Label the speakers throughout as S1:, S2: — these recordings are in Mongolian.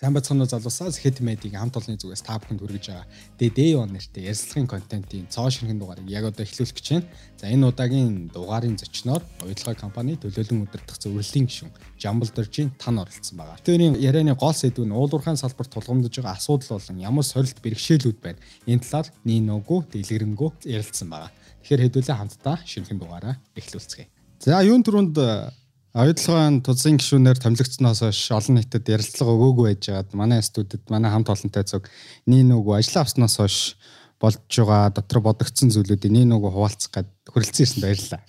S1: Сайн бацхан залуусаа Хэд медийг хамт олонны зүгээс та бүхэнд хүргэж байгаа. Day on нэртэй ярилцлагын контентын цоо шинхэн дугаарыг яг одоо эхлүүлэх гэж байна. За энэ удаагийн дугаарын зочноор уялгаа компани төлөөлөн удирдах зөвлөлийн гишүүн Жамбал Доржийн тань оролцсон байгаа. Тэрийн ярианы гол сэдв нь уулуурхайн салбарт тулгамдж байгаа асуудал болон ямар сорилт бэрхшээлүүд байна. Энэ талаар ниногоо дэлгэрэнгүй ярилцсан байгаа. Тэгэхээр хэдүүлээ хамтдаа шинхэн дугаараа эхлүүлцгээе. За юун түрүүнд Оюутлогын тузын гишүүнээр томилогдсноос хойш олон нийтэд ярилцлага өгөөгүй байжгаад манай студид манай хамт олонтой зүг нин нүгөө ажиллаа авсноос хойш болж байгаа дотор бодогдсон зүйлүүдийг нин нүгөө хуваалцах гээд хүрэлцэн ирсэн баярлалаа.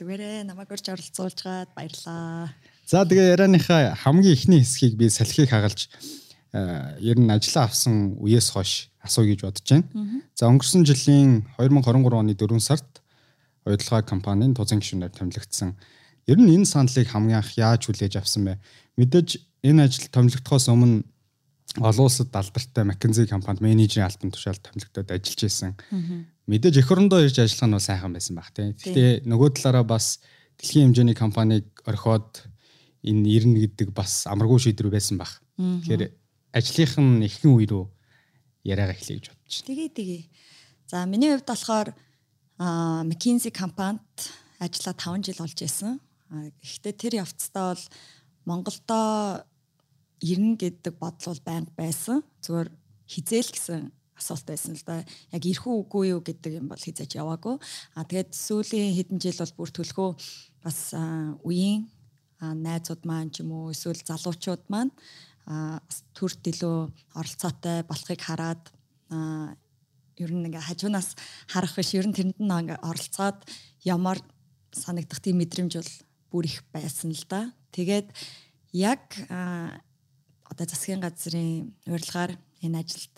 S2: Зүгээрээ намайг урьж оролцуулж гад баярлалаа.
S1: За тэгээ ярианыхаа хамгийн ихний хэсгийг би салхийг хагалж э, ер нь ажиллаа авсан үеэс хойш асуу гэж бодож байна. За өнгөрсөн жилийн 2023 оны 4 сард оюутлогын компанийн тузан гишүүнээр томилогдсон Ер нь энэ саналыг хамгийн анх яаж хүлээж авсан бэ? Мэдээж энэ ажил томилогдохоос өмнө олон улсад алдартай McKinsey компанид менежерийн албан тушаал томилогдоод ажиллаж исэн. Мэдээж эх орондоо ирж ажиллах нь сайхан байсан баг тийм. Гэхдээ нөгөө талаараа бас дэлхийн хэмжээний компаниг орхиод энэ ирнэ гэдэг бас амаргүй шийдвэр байсан баг. Тэгэхээр ажлынх нь ихэнх үе рүү яриагаа эхлэе гэж бодчих.
S2: Тэгээ тэгээ. За миний хувьд болохоор McKinsey компанид ажиллаа 5 жил болж байсан. Гэхдээ тэр явцдаа бол Монголдоо ирнэ гэдэг бодол бол байнга байсан. Зүгээр хизээл гэсэн асуулт байсан л да. Яг ирэх үгүй юу гэдэг юм бол хизээж яваагүй. А тэгээд сүүлийн хэдэн жил бол бүр төлхөө бас үеийн найзууд маань ч юм уу эсвэл залуучууд маань төрт илүү оролцоотой болохыг хараад ер нь ингээ хажуунаас харах биш ер нь тэрэнд нь ингээ оролцоод ямар санагдах тийм мэдрэмж бол бүр их байсан л да. Тэгээд яг одоо засгийн газрын урилгаар энэ ажилд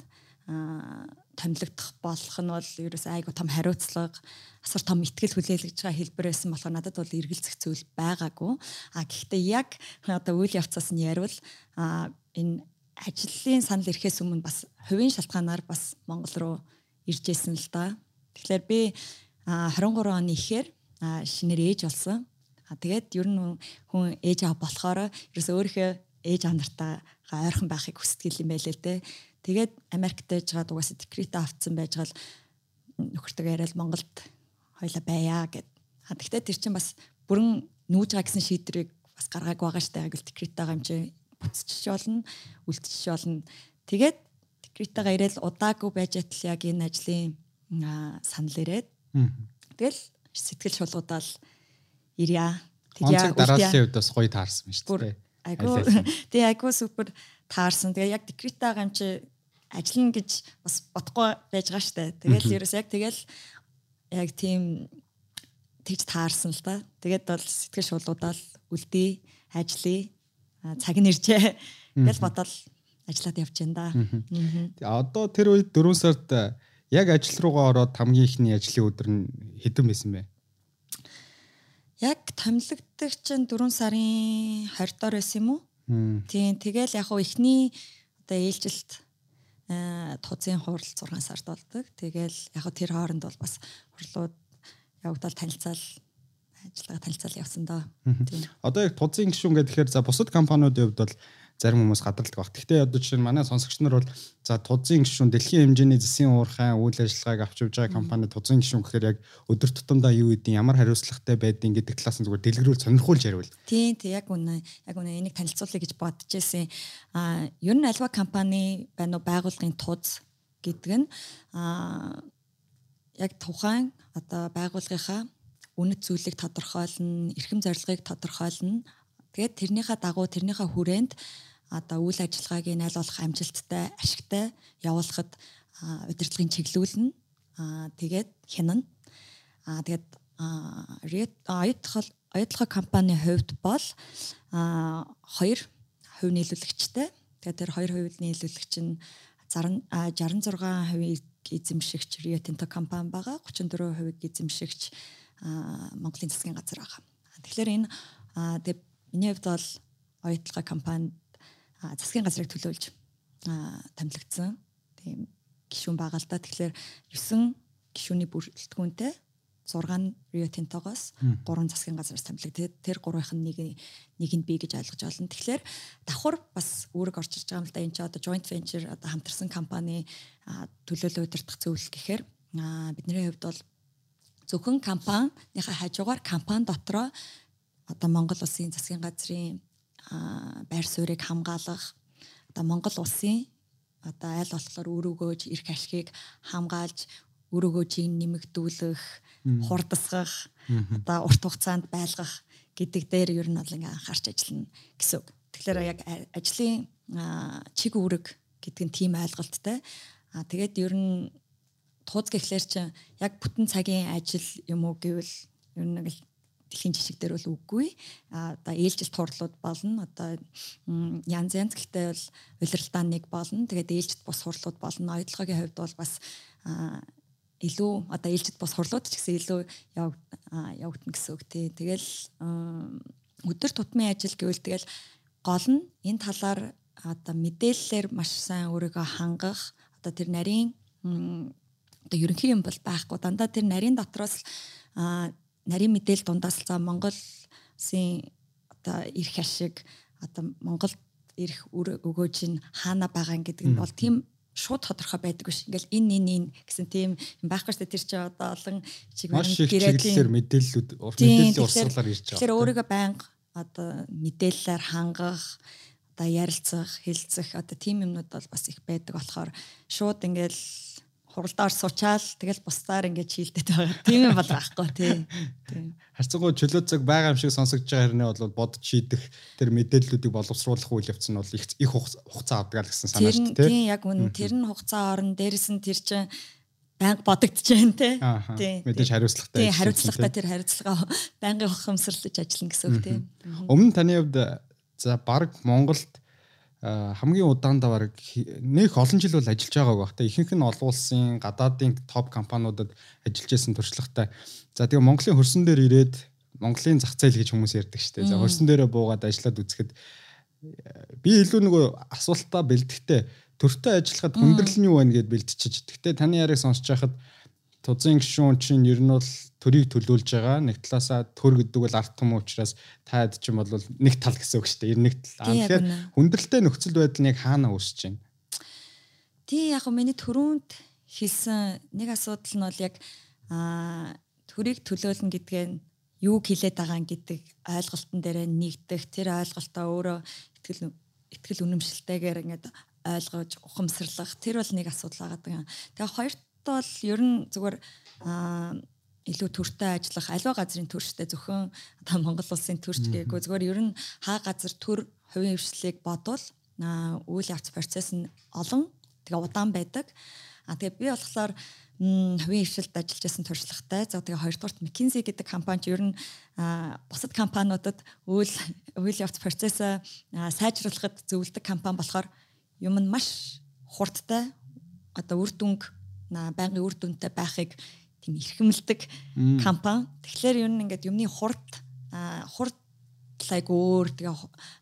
S2: томилогдох болох нь бол ерөөс айгу том хариуцлага асар том ихтгэл хүлээлгэж байгаа хэлбэр байсан болохоор надад бол эргэлзэх зүйл байгаагүй. А гэхдээ яг одоо үйл явцаас нь яривал энэ ажлын санал ирэхээс өмнө бас хувийн шалтгаанаар бас Монгол руу ирж исэн л да. Тэгэхээр би 23 оны ихээр шинээр ээж болсон. А тэгээд ер нь хүн ээж аав болохоор ерөөс өөрийнхөө ээж аав нартаа ойрхон байхыг хүсдэг юм байлээ л дээ. Тэгээд Америкт байж байгаа дугаас декрет авцсан байж гал нөхөртөө яриад Монголд хоёлаа байя гэд. А тэгтээ тэр чинь бас бүрэн нүүж байгаа гэсэн шийдвэрийг бас гаргааг байгаа штэ агил декреттэйгаа юм чи буцчих болно, үлдчих болно. Тэгээд декреттайгаа ирээл удаагүй байж атал яг энэ ажлын санал ирээд. Тэгэл сэтгэл шулуудаал ирья.
S1: Тэгээ дараагийн үед бас гоё таарсан шүү дээ.
S2: Айгу. Тэгээ айгу супер таарсан. Тэгээ яг декретаа юм чи ажиллана гэж бас бодохгүй байж байгаа штэ. Тэгэл ерөөс яг тэгэл яг тийм тэгж таарсан л да. Тэгээд бол сэтгэл шуулуудаал үлдээ, ажиллая, цаг нь иржээ. Тэгэл бодоол ажиллаад явж байна да.
S1: Тэгээ одоо тэр үед 4 сард яг ажил руугаа ороод хамгийн ихний ажлын өдөр нь хэдэн байсан бэ?
S2: Яг томилогддог чинь 4 сарын 20 доор байсан юм уу? Тийм тэгэл яг хуу эхний одоо ээлжилт э тузын хурал 6 сард болдог. Тэгэл яг тэр хооронд бол бас хурлууд явагдал танилцал ажиллагаа танилцал явсан доо.
S1: Тийм. Одоо яг тузын гишүүн гэхээр за бусад компаниудын хувьд бол зарим хүмүүс гадралдаг баг. Гэхдээ одоо жишээ нь манай сонсогч нар бол за тузын гишүүн дэлхийн хэмжээний засгийн уурхайн үйл ажиллагааг авч явж байгаа компани тузын гишүүн гэхээр яг өдөр тутамдаа юу гэдэг ямар хариуцлагатай байдгийг гэдэг талаас нь зүгээр дэлгэрүүл сонирхуулж ярил.
S2: Тийм тийм яг үнэ яг үнэ энийг танилцуулъя гэж бодож байсан. А ер нь альва компани байна уу байгууллагын туз гэдэг нь а яг тухайн одоо байгууллагынхаа үнэт зүйлийг тодорхойлно, эрхэм зорилгыг тодорхойлно. Тэгээд тэрнийхээ дагуу тэрнийхээ хүрээнд одоо үйл ажиллагааг нь аль болох амжилттай, ашигтай явуулахад удирдлагын чиглүүлнэ. Аа тэгээд хянана. Аа тэгээд оюутлах оюутлах компанийн хувьд бол аа 2 хувь нийлүүлэгчтэй. Тэгээд тэр 2 хувь нийлүүлэгч нь 66% эзэмшигч Rio Tinto компани байгаа. 34% эзэмшигч Монголын засгийн газар байгаа. Тэгэхээр энэ тэгээд миний хувьд бол оюутлах компанид засгийн газрыг төлөөлж томилогдсон тийм гишүүн байгаа л да. Тэгэхээр 9 гишүүний бүрэлдэхүүнтэй 6 Rio Tinto-гоос 3 засгийн газраас томилог. Тэгээд тэр гурвынх нь нэг нэг нь би гэж ойлгож байна. Тэгэхээр давхар бас үүрэг орж ирж байгаа юм л да. Энд чи одоо joint venture одоо хамтарсан компани төлөөлөл удирдах зөвлөл гэхээр бидний хувьд бол зөвхөн компанийхаа хажуугаар компани дотроо одоо Монгол улсын засгийн газрын байр суурийг хамгаалах одоо Монгол улсын одоо айл болохоор үр өгөөж эрх ашгийг хамгаалж үр өгөөжийг нэмэгдүүлэх хурдасгах одоо урт хугацаанд байлгах гэдэг дээр ер нь бол ингээ анхаарч ажиллана гэсэн үг. Тэгэхээр яг ажлын чиг үүрэг гэдэг нь тийм ойлголттой. А тэгээд ер нь тууз гэхлээр чинь яг бүтэн цагийн ажил юм уу гэвэл ер нь нэг дэлхийн жишг дээр бол үгүй. А одоо ээлжил турлууд болно. Одоо янз янз гэхдээ бол улиралдаа нэг болно. Тэгээд ээлжид бус хурлууд болно. Ойдлогын хувьд бол бас илүү одоо ээлжид бос хурлууд ч гэсэн илүү явагдана гэсэн үг тий. Тэгэл өдөр тутмын ажил гэвэл тэгэл гол нь энэ талаар одоо мэдээллээр маш сайн өөрийгөө хангах одоо тэр нарийн одоо ерөнхий юм бол байхгүй дандаа тэр нарийн дотроос нарийн мэдээлэл дундаас за Монголын одоо эрх ашиг одоо Монгол эрх өгөөж нь хаана байгаа гэдэг нь бол тийм шууд тодорхой байдаг биш. Ингээл энэ энэ энэ гэсэн тийм байхгүй дээ. Тэр чинь одоо олон
S1: чиг гэрээлийн мэдээллүүд мэдээллийн урсгалаар ирж байгаа.
S2: Тэгэхээр өөрийгөө байнга одоо мэдээллээр хангах одоо ярилцах, хэлцэх одоо тийм юмнууд бол бас их байдаг болохоор шууд ингээл хуралдаар суучаал тэгэл бусдаар ингэж хийлдэт байгаа. Тийм юм бол байхгүй тий.
S1: Харцангуй чөлөө цаг байгаа юм шиг сонсогдож байгаа хэрнээ бол бодож шийдэх тэр мэдээллүүдийг боловсруулах үйл явц нь бол их их хугацаа авдаг гэсэн санаа шүү
S2: дээ. Тийм яг үнэн тэр нь хугацаа орно дээрэс нь тэр чинь байнга бодогдож байна те.
S1: Тийм. Мэдээж хариуцлагатай.
S2: Тийм хариуцлагатай тэр хариуцлага байнгын ухамсарлаж ажиллана гэсэн үг тийм.
S1: Өмнө таны хувьд за баг Монголд хамгийн удаандаа баг нэг олон жил бол ажиллаж байгааг баг. Тэ ихэнх нь олон улсын гадаадын топ компаниудад ажиллаж байсан туршлагатай. За тэгээ Монголын хөрсөн дээр ирээд Монголын зах зээл гэж хүмүүс ярьдаг шүү дээ. За хөрсөн дээрээ буугаад ажиллаад үзэхэд би илүү нөгөө асуултаа бэлдэхтэй төртөө ажиллахад хүндрэл нь юу вэ гэд бэлдчихэж. Гэхдээ таны яриг сонсож байхад тузын гишүүн чинь ер нь бол төрийг төлөөлж байгаа. Нэг талаасаа төр гэдэг бол арт том учраас таад ч юм бол нэг тал гэсэн үг шүү дээ. Ер нэг тал. Тэгэхээр хүндрэлтэй нөхцөл байдал нь яг хаана үүсэж байна?
S2: Тий яг миний төрөнд хэлсэн нэг асуудал нь бол яг аа төрийг төлөөлнө гэдгээ юу хэлээд байгаа гэдэг ойлголтын дээр нэгдэх тэр ойлголтоо өөрөө итгэл итгэл үнэмшилтэйгээр ингээд ойлгож ухамсарлах тэр бол нэг асуудал байгаа. Тэгээ хоёрт бол ер нь зүгээр илүү төртэй ажиллах альва газрын төрчтэй зөвхөн одоо Монгол улсын төрч гээгүү зүгээр ер нь хаа газар төр хувийн хвшлийг бодвол үйл явц процесс нь олон тэгээ удаан байдаг. А тэгээ би болохоор хувийн хвшилд ажиллаж байсан туршлагатай. За тэгээ хоёрдугаарт McKinsey гэдэг компани ч ер нь бусад компаниудад үйл үйл явц процессаа сайжруулахад зөвлөдөг компани болохоор юм нь маш хурдтай одоо үр дүнг байнгын үр дүнтэй байхыг тийм эрхэмлдэг компани. Тэгэхээр ер нь ингээд юмны хурд хурд лайг өөр тэгээ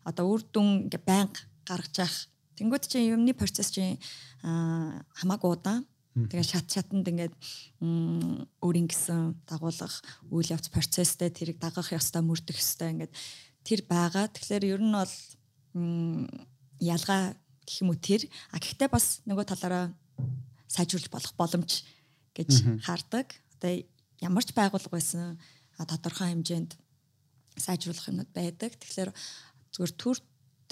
S2: одоо үр дүн ингээ байнга гаргаж явах. Тэнгүүд чинь юмны процесс чинь хамаагүй удаан. Тэгээ шат шатанд ингээд өөрийн гэсэн дагуулах үйл явц процесстэй тэрийг дагах ёстой мөрдөх ёстой ингээд тэр байгаа. Тэгэхээр ер нь бол ялгаа гэх юм уу тэр. А гэхдээ бас нөгөө талаараа сайжруулж болох боломж гэж хардаг. Одоо ямар ч байгууллага байсан тодорхой хэмжээнд сайжруулах юмнууд байдаг. Тэгэхээр зүгээр төр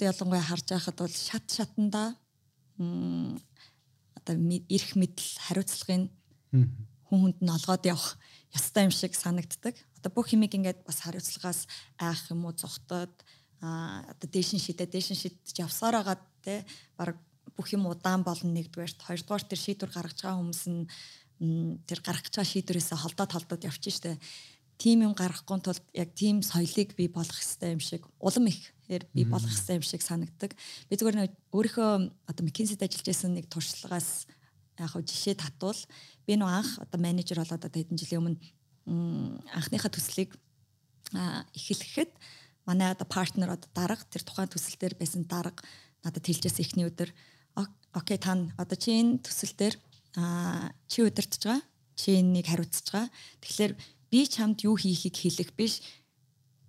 S2: ялангуяа харж байхад бол шат шатанда одоо эрх мэдл хариуцлагын хүн хүнд нь олгоод явах ёстой юм шиг санагддаг. Одоо бүх юмыг ингээд бас хариуцлагаас айх юм уу зүхтод а одоо дээшин шидэ дээшин шидэж явсаар байгаа те баг бүх юм удаан болно нэгдүгээрт. Хоёрдугаар тэр шийдвэр гаргаж байгаа хүмүүс нь тэр гаргаж байгаа шийдвэрээсээ холдоод холдоод явчих штэ. Тим юм гаргахгүй тулд яг тим соёлыг би болгох хэрэгтэй юм шиг улам ихээр би болгох хэрэгтэй юм шиг санагдаг. Би зүгээр нэг өөрийнхөө одоо McKinsey-д ажиллаж байсан нэг туршлагаас яг хөө жишээ татвал би нөө анх одоо менежер болоод одоо хэдэн жилийн өмнө анхныхаа төслийг эхлэхэд манай одоо партнер одоо дарга тэр тухайн төсөл дээр байсан дарга надад хэлжээс ихний өдөр окей та одоо чи энэ төсөл дээр чи удирдах байгаа чи энийг хариуцж байгаа тэгэхээр би чамд юу хийхийг хэлэх биш.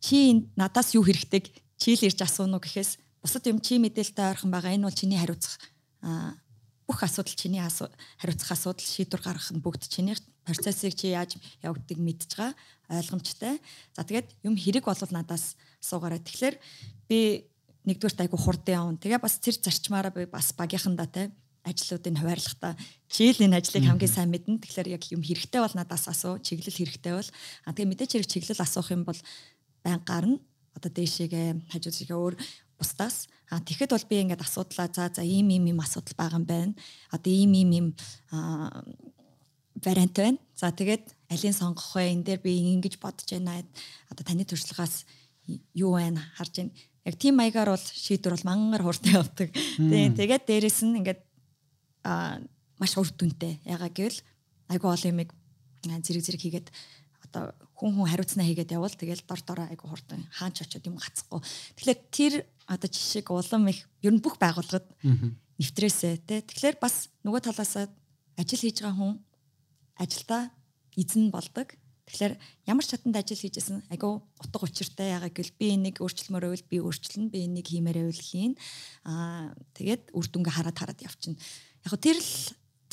S2: Чи надаас юу хэрэгтэйг чи л ирж асууна уу гэхээс бусад юм чи мэдээлэлтэй ойрхон байгаа. Энэ бол чиний хариуцах бүх асуудал чиний хариуцах асуудал шийдвэр гаргах нь бүгд чиний процессыг чи яаж явагдгийг мэдж байгаа ойлгомжтой. За тэгээд юм хэрэг болвол надаас суугаарай. Тэгэхээр би нэгдүгээрт айгу хурдан явна. Тэгээ бас тэр зарчмаараа би бас багийнхандаа те ажлуудыг хуваарлахдаа чийл энэ ажлыг хамгийн сайн мэднэ. Тэгэхээр яг юм хэрэгтэй бол надаас асуу, чиглэл хэрэгтэй бол а тэгээ мэдээч хэрэг чиглэл асуух юм бол байн гарна. Одоо дээшээгээ хажуудшигээ өөр бусдаас а тэгэхэд бол би ингээд асуудлаа за за ийм ийм ийм асуудал байгаа юм байна. Одоо ийм ийм ийм вариант байна. За тэгээд алийг сонгох вэ? Энд дээр би ингэж бодож байна. Одоо таны туршлагаас юу байна? Харж байна. Яг тийм маягаар бол шийдвэр бол мангар хурдан явдаг. Тийм тэгээд дээрэс нь ингээд а маш үр дүнтэй. Ягаа гэвэл айгу олон юмыг зэрэг зэрэг хийгээд одоо хүн хүн хариуцнаа хийгээд явбал тэгэл дор дороо айгу хурдан хаач очиод юм гацхгүй. Тэгэхээр тэр одоо жишээг улам их ер нь бүх байгууллагад нэвтрээсэ тэ. Тэгэхээр бас нөгөө талаасаа ажил хийж байгаа хүн ажилдаа эзэн болдог. Тэгэхээр ямар чаданд ажил хийжсэн айгу утга учиртай яагаад гэвэл би энийг өөрчлөмөр байвал би өөрчлөн би энийг хиймээр байвал хийн. Аа тэгээд үр дүнгээ хараад хараад явчихна яг тэр л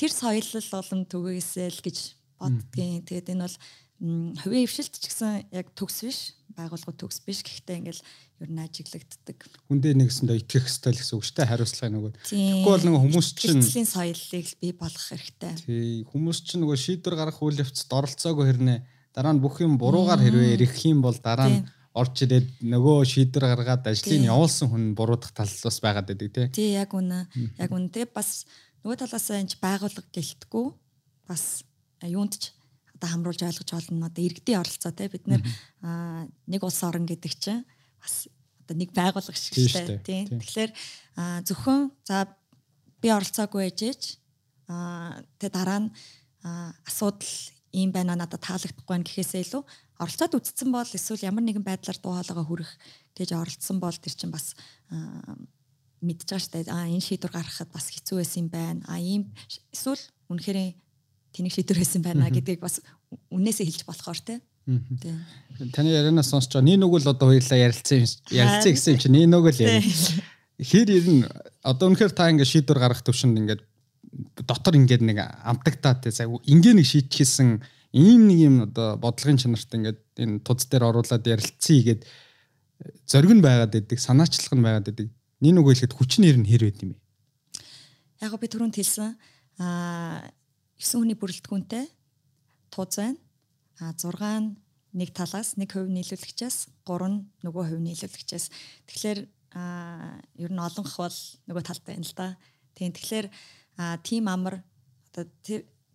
S2: тэр соёлол болон түгээсэй л гэж боддгийн. Тэгээд энэ бол хувийн хвшилт ч гэсэн яг төгс биш, байгуулгын төгс биш. Гэхдээ ингээл ер нь ажиглагддаг.
S1: Хүндээ нэгсэндээ итгэх ёстой л гэсэн үг шүү дээ. Хариуцлагын нөгөө. Тэгэхгүй бол нөгөө хүмүүс чинь
S2: эцсийн соёлыг бий болгох хэрэгтэй.
S1: Тий, хүмүүс чинь нөгөө шийдвэр гаргах үйл явцад оролцоогүй хэрнээ дараа нь бүх юм буруугаар хэрвээ ирэх юм бол дараа нь орж ирээд нөгөө шийдвэр гаргаад ажлыг явуулсан хүн буруудах тал бас байгаад байдаг тий.
S2: Тий, яг үнэ. Яг үнэ. Тэгээ бас нөгөө талаас энэ байгуулга гэлтгүү бас юунд ч одоо хамруулж ойлгож болно. Одоо иргэдийн оролцоо те бид нэр нэг улс орн гэдэг чинь бас одоо нэг байгуулга шиг шүү дээ тийм. Тэгэхээр зөвхөн за би оролцоогүй ээжээч аа тэгээ дараа нь асуудал ийм байна надад таалагдахгүй байна гэхээсээ илүү оролцоод үтцсэн бол эсвэл ямар нэгэн байдлаар дуу хоолойгоо хүрэх тэгж оролцсон бол тэр чинь бас мэдж байгаа штэ. А энэ шийдвэр гаргахад бас хэцүү байсан юм байна. А ийм эсвэл үнэхээр тэнэг шийдвэр байсан байна гэдгийг бас үнээсээ хэлж болохоор те.
S1: Таны ярианаас сонсож байгаа. Нин нүгэл одоо хоёулаа ярилцсан ярилцсан гэсэн чинь нин нүгэл яа. Хэр ирнэ одоо үнэхээр та ингээд шийдвэр гаргах төвшөнд ингээд дотор ингээд нэг амтагтаа те цаг ингээ нэг шийтгэсэн ийм нэг юм одоо бодлогын чанарт ингээд энэ туз дээр оруулаад ярилцсан игээд зориг нь байгаад идэг санаачлах нь байгаад идэг Нин үг хэлэхэд хүчин нэр нь хэр байд юм бэ?
S2: Яг би түрүүнд хэлсэн аа 9 хүний бүрэлдэхүүнтэй тууз байна. А 6 нь нэг талаас нэг хувь нийлүүлэгчээс 3 нь нөгөө хувь нийлүүлэгчээс. Тэгэхээр а ер нь олонх бол нөгөө талд байна л да. Тийм тэгэхээр а тим амар одоо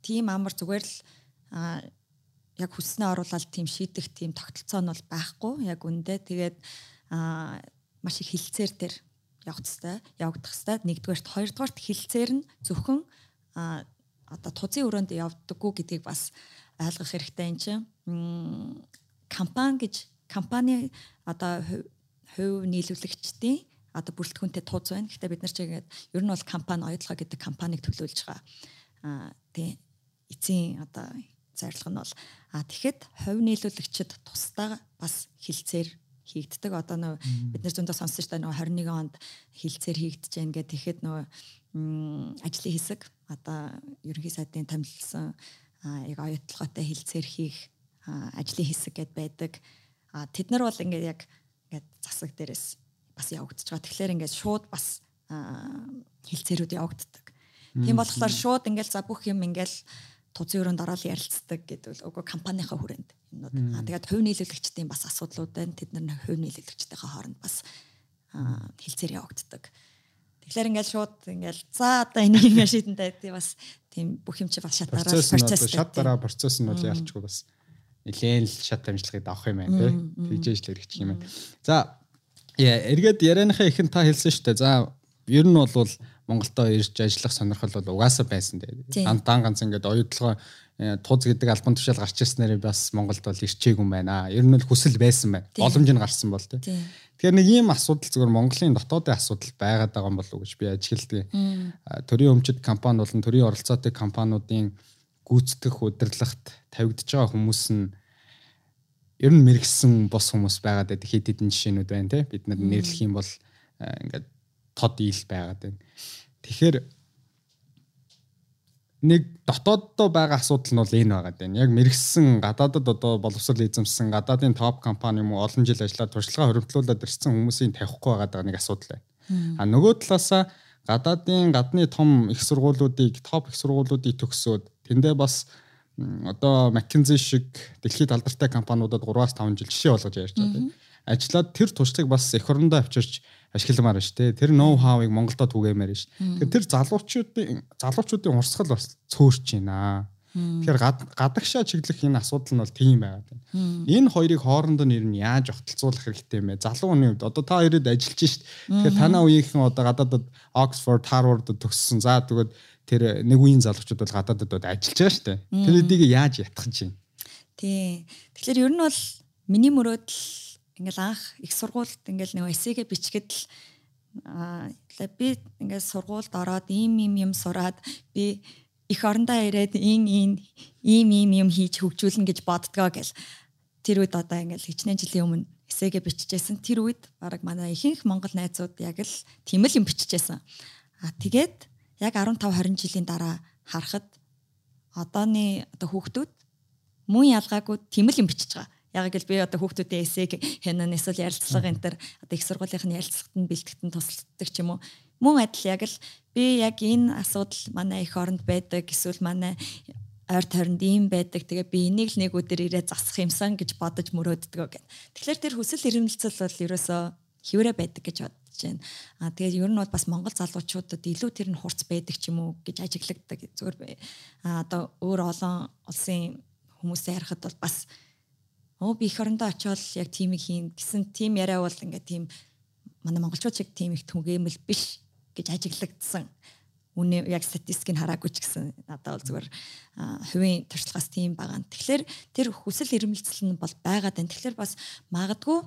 S2: тим амар зүгээр л яг хүснээ оруулаад тийм шийдэх тийм тогтолцоо нь бол байхгүй яг үндэ. Тэгээд маш их хилцээр тэр явах хэвээр явагдах хэвээр. Нэгдүгээрт хоёрдугаарт хилцээр нь зөвхөн одоо тузын өрөөнд явдаггүй гэдгийг бас ойлгох хэрэгтэй юм чинь. Компани гэж компани одоо хувь нийлүүлэгчдийн одоо бүрэлдэхүүнтэй тууз байна. Гэхдээ бид нар ч ингээд ер нь бол компани оюутлага гэдэг компанийг төлөөлж байгаа. Аа тий эцсийн одоо зорилго нь бол а тэгэхэд хувь нийлүүлэгчд тусдаа бас хилцээр хийгддэг. Одоо нөө бид нэр зөндөө шүү дээ нөө 21 онд хилцээр хийгдэж гэн гэдэг тэгэхэд нөө ажлын хэсэг одоо ерөнхий сайдын томилсон яг оюутлагатай хилцээр хийх ажлын хэсэг гэд байдаг. Тэд нар бол ингээд яг ингээд засаг дээрээс бас явагдаж байгаа. Тэгэхээр ингээд шууд бас хилцээрүүд явагддаг. Тийм болохоор шууд ингээд за бүх юм ингээд тузын өрөөнд ороод ярилцдаг гэдэг үгүй компанийнхаа хүрээнд юмнууд. Аа тэгээд хувь нийлүүлэгчдийн бас асуудлууд байна. Тэд нар хувь нийлүүлэгчдийнхээ хооронд бас хилцээр явагддаг. Тэгэхээр ингээд шууд ингээд за одоо энийг ингээд шийдэнтэй тий бас тийм бүх юм чи бас шатаараа
S1: процесс шат дараа процесс нь бол яалчгүй бас нэлээд л шат амжилтыг авах юм байна тий. Тэгжээж л хэрэгчих юм байна. За эргээд ярианыхаа ихэнд та хэлсэн шүү дээ. За ер нь бол Монголдо ирж ажиллах сонирхол бол угаасаа байсан дээ. Дан ганц ингээд оюутлогоо э, туз гэдэг албан тушаал гарч ирснээр бас Монголд бол ирчээгүй юм байна. Ер нь л хүсэл байсан байна. Боломж нь гарсан бол тээ. Тэгэхээр нэг ийм асуудал зөвхөн Монголын дотоодын асуудал байгаад байгаа юм болов уу гэж би ажиглалдаг. Төрийн өмчөд компани болон төрийн оролцоотой компаниудын гүйцэтгэх удирдлагт тавигдж байгаа хүмүүс нь ер нь мэрэгсэн бос хүмүүс байгаад байдаг хэд хэдэн жишээнүүд байна те бид нар нэрлэх юм бол ингээд тод ил байгаад байна. Тэгэхээр нэг дотооддоо байгаа асуудал нь бол энэ байгаад байна. Яг мэрэгсэн гадаадад одоо боловсрол эзэмсэн гадаадын топ компани юм уу олон жил ажиллаад туршлага хоригдлуулад ирсэн хүмүүсийн тавихгүй байгаа нэг асуудал байна. А нөгөө талаасаа гадаадын гадны том их сургуулиудыг топ их сургуулиудыг төгсөөд тэндээ бас одоо McKinsey шиг дэлхийд алдартай компаниудад 3-5 жил жишээ болгож ярьж байгаа тийм. Ажлаад тэр туршлагыг бас эх орондоо авчирч ашигламаар шүү дээ. Тэр ноу хавыг Монголдо түгээмээр шүү. Тэгэхээр тэр залуучуудын залуучуудын урсгал бас цөөрч байна. Тэгэхээр гадагшаа чиглэх энэ асуудал нь бол тийм байгаад байна. Энэ хоёрыг хоорондоо нэр нь яаж огтлцуулах хэрэгтэй юм бэ? Залуу хүний хувьд одоо та хоёрыг ажиллаж шít. Тэгэхээр танаа үеийнхэн одоо гадаадад Oxford, Harvard төгссөн. За тэгвэл тэр нэг үеийн залуучууд бол гадаадад бод ажиллаж байгаа шүү дээ. Тэр эдийг яаж ятгах чинь?
S2: Тий. Тэгэхээр ер нь бол миний мөрөөдөл ингээл анх их сургуульд ингээл нэг эсэгээ бичгээд л аа би ингээд сургуульд ороод ийм ийм юм сураад би их орондоо ирээд ин ин ийм ийм юм хийж хөгжүүлнэ гэж боддгоо гэл тэр үед одоо ингээл хичнээн жилийн өмнө эсэгээ бичижсэн тэр үед баг манай ихэнх монгол найзууд яг л тийм л юм бичижсэн а тэгээд яг 15 20 жилийн дараа харахад одооны одоо хүүхдүүд мөн ялгаагүй тийм л юм бичиж байгаа. Яг л би одоо хүүхдүүдийн эсэг хянан эсвэл ярилцлага энэ төр одоо их сургуулийн ярилцлагад нь бэлтгэн тусалдаг ч юм уу. Мөн адил яг л би яг энэ асуудал манай их оронд байдаг эсвэл манай ойр тойронд ийм байдаг. Тэгээ би энийг л нэг өдөр ирээд засах юмсан гэж бодож мөрөөддөг гэх. Тэгэхээр тэр хүсэл эрмэлзэл бол ерөөсөө хിവрэ байдаг гэж бодож байна. Аа тэгээд ер нь бол бас монгол залуучуудад илүү тэр нь хурц байдаг ч юм уу гэж ажиглагддаг зүгээр аа одоо өөр олон улсын хүмүүсээ харахад бол бас оо би их орондоо очиод яг тимийг хийн гэсэн тим яриа бол ингээд тийм манай монголчууд шиг тим их түгээмэл биш гэж ажиглагдсан үнэ яг статистикийг хараагүй ч гэсэн надад бол зүгээр хувийн туршлагаас тийм байгаа. Тэгэхээр тэр хүсэл эрмэлзэл нь бол байгаад байна. Тэгэхээр бас магадгүй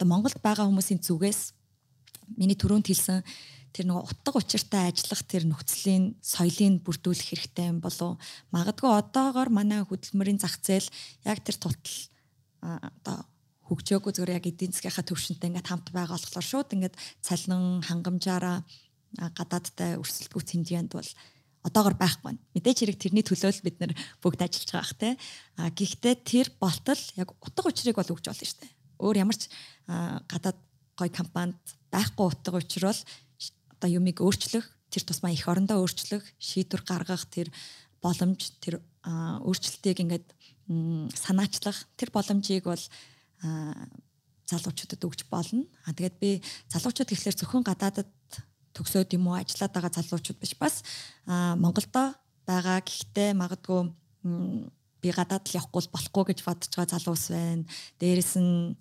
S2: одоо Монголд байгаа хүмүүсийн зүгээс миний түрүүнд хэлсэн тэр нөгөө утга учиртай ажиллах тэр нөхцөлийн соёлыг бүрдүүлэх хэрэгтэй юм болов магадгүй одоогоор манай хөдөлмөрийн зах зээл яг тэр тутал одоо хөгжөөгүй зүгээр яг эдийн засгийнхаа төвшөнтэй ингээд хамт байгаа болохоор шууд ингээд цалин хангамжаараа гадаадтай өрсөлдгүү хэмжээнд бол одоогор байхгүй байна. Мэдээж хэрэг тэрний төлөө л бид нэр бүгд ажиллаж байгаа х тэ. А гэхдээ тэр болтол яг утга учирыг бол өгч болно шүү дээ өөр ямар ч гадаад гой компанид байхгүй утга учир бол одоо юмыг өөрчлөх тэр тусмаа их орондоо өөрчлөх шийдвэр гаргах тэр боломж тэр өөрчлөлтийг ингээд санаачлах тэр боломжийг бол залуучуудад өгч болно. А тэгээд би залуучууд гэхлээр зөвхөн гадаадад төгсөөд юм уу ажиллаад байгаа залуучууд биш бас Монголдо байгаа гэхдээ магадгүй би гадаад л явахгүй болохгүй гэж бодож байгаа залуус байна. Дээрэс нь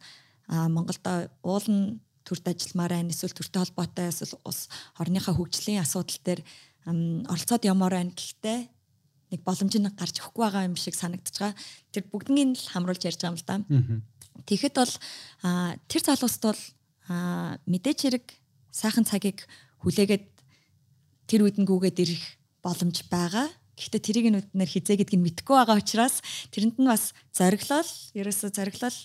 S2: Монголдо уулын төрд ажилламаар байна. Эсвэл төртэй холбоотой эсвэл ус орныхаа хөгжлийн асуудал дээр оролцоод ямаар байна. Гэхдээ нэг боломж нь гарч өгөхгүй байгаа юм шиг санагдаж байгаа. Тэр бүгднийг л хамруулж ярьж байгаа юм л да. Тэгэхэд бол тэр залуусд бол мэдээч хэрэг сайхан цагийг хүлээгээд тэр гүгээд ирэх боломж байгаа. Гэхдээ тэрийг нь бид нэр хизээ гэдгийг мэдэхгүй байгаа учраас тэрэнд нь бас зориглол, ерөөсө зориглол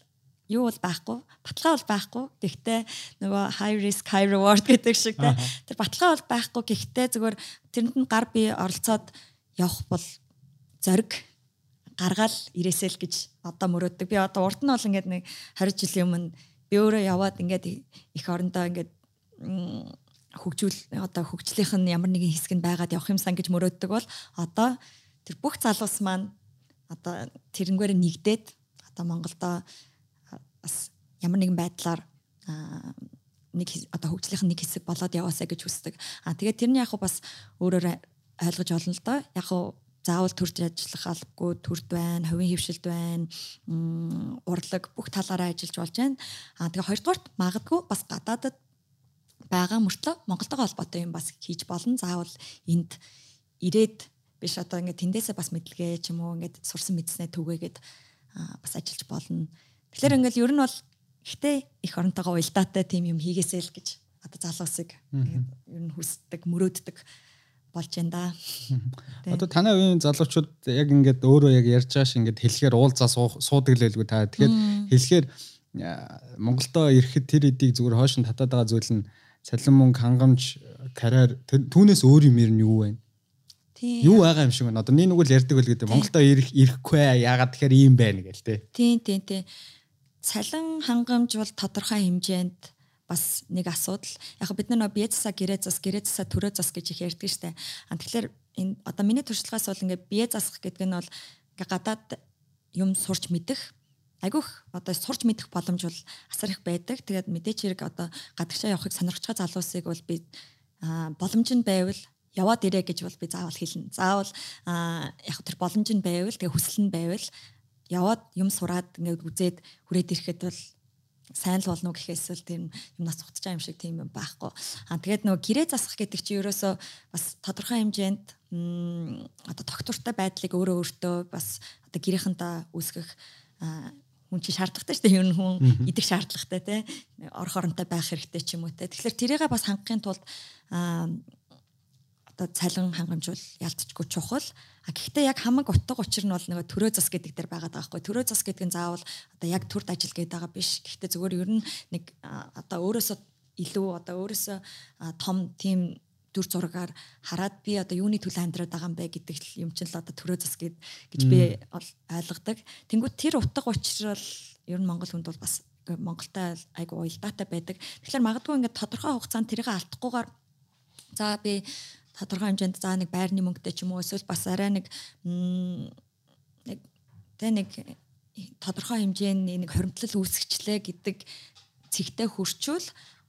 S2: юу бол байхгүй, баталгаа бол байхгүй. Гэхдээ нөгөө high risk high reward гэдэг шиг те. Тэр баталгаа бол байхгүй. Гэхдээ зүгээр тэрэнд нь гар бие оролцоод явах бол зориг гаргаал ирээсэл гэж одоо мөрөөддөг. Би одоо урд нь бол ингээд нэг 20 жилийн өмнө би өөрөө яваад ингээд их орондоо ингээд хөгжүүл одоо хөгжлийнх нь ямар нэгэн хэсэг нь байгаад явах юмсан гэж мөрөөддөг бол одоо тэр бүх залуус маань одоо тэрнгээр нэгдээд одоо Монголдо бас ямар нэгэн байдлаар нэг одоо хөгжлийнх нь нэг хэсэг болоод яваасаа гэж хүсдэг. А тэгээд тэрний яг бас өөрөөр ойлгож олно л доо. Яг заавал төрж ажиллах албагүй төрд байна, хувийн хөвшилд байна, урлаг бүх талаараа ажиллаж болж байна. А тэгээ хоёрдугаарт магадгүй бас гадаадад байгаа мөртлөө Монголтойгоо холбоотой юм бас хийж болно. Заавал энд ирээд биш одоо ингээд тэндээсээ бас мэдлэгээ ч юм уу ингээд сурсан мэдснээ түгээгээд бас ажиллаж болно. Тэгэхээр ингээд ер нь бол ихтэй их оронтойгоо уялдаатай тийм юм хийгээсэй л гэж одоо залуусыг ер нь хүсдэг, мөрөөддөг болж байна да.
S1: Одоо танай үеийн залуучууд яг ингээд өөрөө яг ярьж байгаа шиг ингээд хэлэхээр уулзаа суудаг л байлгүй та. Тэгэхээр хэлэхээр Монголдо ирэхэд тэр эдийг зүгээр хойш нь татаад байгаа зүйл нь цалин мөнгө хангамж карьер түүнээс өөр юм ер нь юу вэ? Юу байгаа юм шиг байна. Одоо нэг нэг л ярьдаг байл гэдэг. Монголдо ирэх ирэхгүй яагаад тэгэхээр ийм байна гэл тээ.
S2: Тийм тийм тийм. Цалин хангамж бол тодорхой хэмжээнд бас нэг асуудал. Яг бид нар нөө бие засаа гэрээ зас гэрээ засаа төрөө зас гэж их ярьдаг штэ. А тэгэхээр энэ одоо миний туршлагаас бол ингээ бие засах гэдэг нь бол гадаад юм сурч мэдэх айгүйх одоо сурч мэдэх боломж бол асар их байдаг. Тэгээд мэдээч хэрэг одоо гадагшаа явахыг сонирхож байгаа залуусыг бол би боломж нь байвал яваад ирээ гэж бол би заавал хэлнэ. Заавал яг тэр боломж нь байвал тэгээ хүсэл нь байвал яваад юм сураад ингээд үзээд хүрээд ирэхэд бол сайн л болно гэхээс л тэр юм нас цугтж байгаа юм шиг тийм юм байхгүй. Аа тэгээд нөгөө гэрээ засах гэдэг чинь ерөөсөө бас тодорхой хэмжээнд одоо тогтвортой байдлыг өөрөө өөртөө бас одоо гэрийнхэнтэй үүсгэх хүн чи шаардлагатай шүү дээ. Ер нь хүн идэх шаардлагатай те орох оронтой байх хэрэгтэй ч юм уу те. Тэгэхээр тэрийгээ бас хангахын тулд одоо цалин хангамжуул ялцчгүй чухал. А гэхдээ яг хамаг утга учир нь бол нөгөө төрөө зас гэдэг дээр байгаа даахгүй. Төрөө зас гэдэг нь заавал одоо яг төрд ажил гэдэг байгаа биш. Гэхдээ зүгээр ер нь нэг одоо өөрөөсөө илүү одоо өөрөөсөө том тийм дүр зургаар хараад би одоо юуны төлөө амьдраад байгаа юм бэ гэдэг юм чинь л одоо төрөө зас гэд гэж би ойлгодог. Тэнгүүд тэр утга учир бол ер нь монгол хүнд бол бас Монголтай айгу уялдаатай байдаг. Тэгэхээр магадгүй ингээд тодорхой хугацаанд тэрийг алдахгүйгээр за би тодорхой хэмжээнд за нэг байрны мөнгөтэй ч юм уу эсвэл бас арай нэг нэг тэ нэг тодорхой хэмжээний нэг хоримтлал үүсгэчлээ гэдэг цэгтэй хурчвал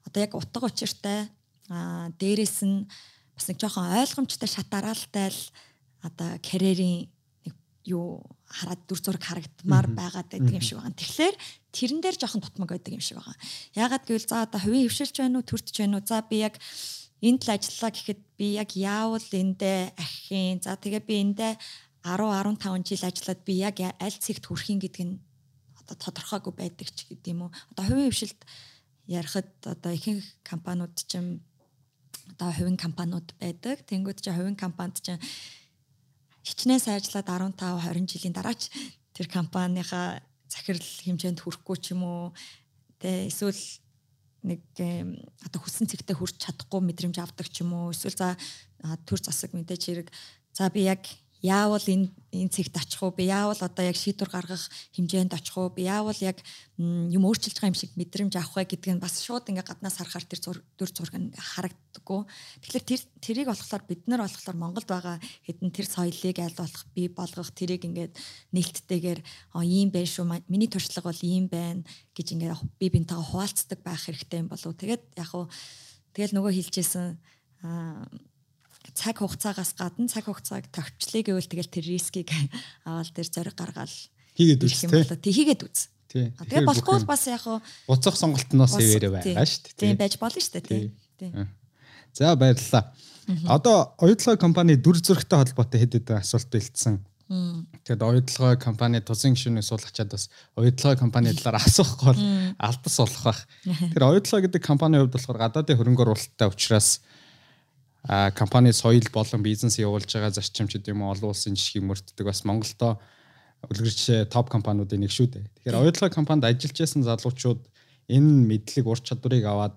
S2: одоо яг утга учиртай а дээрэс нь бас нэг жоохон ойлгомжтой шат дараалтай л одоо карьерийн нэг юу хараад дүр зураг харагдмаар байгаад байдаг юм шиг байна. Тэгэхээр тэрэн дээр жоохон тутмаг байдаг юм шиг байна. Ягаад гэвэл за одоо хувийн хөвшилж байна уу, төртж байна уу? За би яг энд л ажиллаа гэхэд би яг яавал эндээ ахихын за тэгээ би эндээ 10 15 жил ажиллаад би яг аль цэгт хүрэхин гэдэг нь одоо тодорхойгүй байдаг ч гэдэм уу одоо хувийн хвшилт ярихад одоо ихэнх компаниуд ч юм одоо хувийн компаниуд байдаг. Тэнгууд чи хувийн компанид ч хичнээн сайжлаад 15 20 жилийн дараач тэр компанийхаа захирал хэмжээнд хүрэхгүй ч юм уу. Тэ эсвэл нэг одоо хүссэн цэгтээ хүрч чадахгүй мэдрэмж авдаг ч юм уу. Эсвэл за төр засаг мэдээж хэрэг. За би яг яавал энэ энэ цэгт очих уу? Би яавал одоо яг шийдвэр гаргах хэмжээнд очих уу? Би яавал яг юм өөрчилж байгаа юм шиг мэдрэмж авах вэ гэдг нь бас шууд ингээ гаднаас харахаар тэр дүр зураг нь харагддаггүй. Тэгэхээр тэр тэрийг болохоор бид нар болохоор Монголд байгаа хэдэн тэр соёлыг аль болох бий болгох тэрийг ингээд нээлттэйгээр ийм байх шүү миний туршлага бол ийм байна гэж ингээ би бинтэйгээ хуваалцдаг байх хэрэгтэй юм болов тэгээд яг хуу тэгэл нөгөө хэлжсэн цаг хугацаагаас гадна цаг хугацааг товчлие гэвэл тэгэл тэр рискийг аваад тэр зориг гаргаал
S1: хийгээд үз
S2: тий хийгээд үз. Тэгээ болохгүй бас яг хуу
S1: буцах сонголтноос ивэрэ байгаа шүү дээ.
S2: Тийм байж болно шүү дээ тий.
S1: За баярлалаа. Одоо оюутлогын компани дүр зурагтай холбоотой хэд хэдэн асуулт бэлдсэн. Тэгэхээр оюутлогын компани тусын гишүүнээс суулгачаад бас оюутлогын компани талаар асуухгүй бол алдас болох байх. Тэгэхээр оюутлог гэдэг компанийн хувьд болохоор гадаадын хөрөнгө оруулалттай учраас а компани соёл болон бизнес явуулж байгаа зарчим ч гэдэм үү олон улсын жишгийг мөрддөг бас Монголдо үлгэрч топ компаниудын нэг шүү дээ. Тэгэхээр оюутлага компанид ажиллаж байсан залуучууд энэ мэдлэг ур чадварыг аваад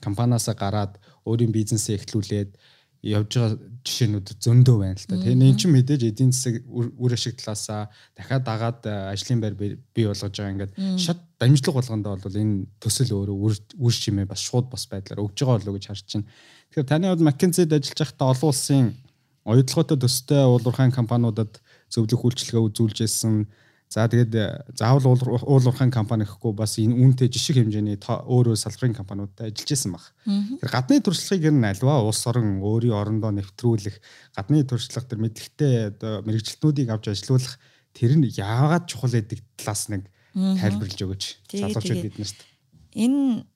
S1: компаниасаа гараад өөрийн бизнесээ эхлүүлээд явж байгаа жишээнүүд зөндөө байна л та. Тэгээ энэ чинь мэдээж эдийн засаг үр ашиг талаасаа дахиад дагаад ажлын байр бий болгож байгаа ингээд шат дамжлага болгондоо бол энэ төсөл өөрөө үр шимээ бас шууд бас байдлаар өгж байгаа болоо гэж харж байна. Тэгэхээр таны хувьд McKinsey-д ажиллаж байхдаа олон улсын оюутлоготой төстэй уулуурхайн компаниудад зөвлөх үйлчлэгээ үзүүлж ирсэн. За тэгээд заавал уулуурхайн компани гэхгүй бас энэ үүнтэй жишг хэмжээний өөрөө салбарын компаниудад ажиллаж исэн баг. Тэгэхээр гадны туршлагыг ер нь альва улс орон өөрийн орондоо нэвтрүүлэх, гадны туршлага төр мэдлэгтэй оо мэрэгчлэтнүүдийг авч ажилуулах тэр нь яагаад чухал гэдэг талаас нэг тайлбарлаж өгөөч. Залуучууд биднэрт.
S2: Энэ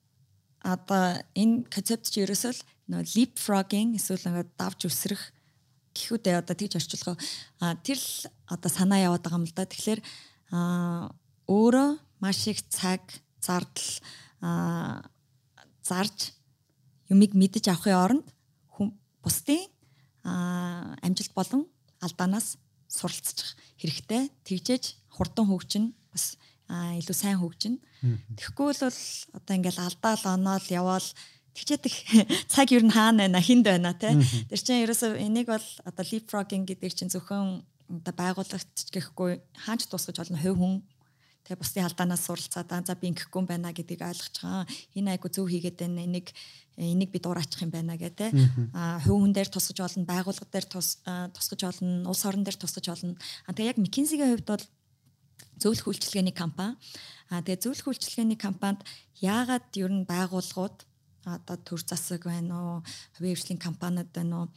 S2: одоо энэ концепт чи ерөөсөө л нөө leapfrogging эсвэл ингээд давж өсрөх гэхүүдээ одоо тэгж орчуулах а тэр л одоо санаа яваад байгаа юм л да. Тэгэхээр өөрөө маш их цаг зардал зарж юмыг мэдэж авахын оронд бусдын амжилт болон алдаанаас суралцчих хэрэгтэй. Тэгжээж хурдан хөгжин бас илүү сайн хөгжин. Тэгэхгүй бол одоо ингээл алдаал оноол яваал тэгчээд их цаг юу н хаана байна хинд байна те. Тэр чинь ерөөсөө энийг бол одоо leapfrogging гэдэг чинь зөвхөн одоо байгууллагч гэхгүй хаач тусгаж болно хувь хүн тэгээ бусдын алдаанаас суралцаад за би ингэхгүй юм байна гэдгийг ойлгож байгаа. Энэ айгу зөв хийгээд байна. Энийг энийг би дуурайчих юм байна гэх те. А хувь хүн дээр тусгаж болно, байгууллага дээр тусгаж болно, улс орон дээр тусгаж болно. А тэгээ яг McKinsey-гийн хувьд бол зөвлөх үйлчилгээний компани. А тэгээ зөвлөх үйлчилгээний компанид яагаад ер нь байгууллагууд одоо төр засаг байна уу, хувийн хөгжлийн компаниуд байна уу?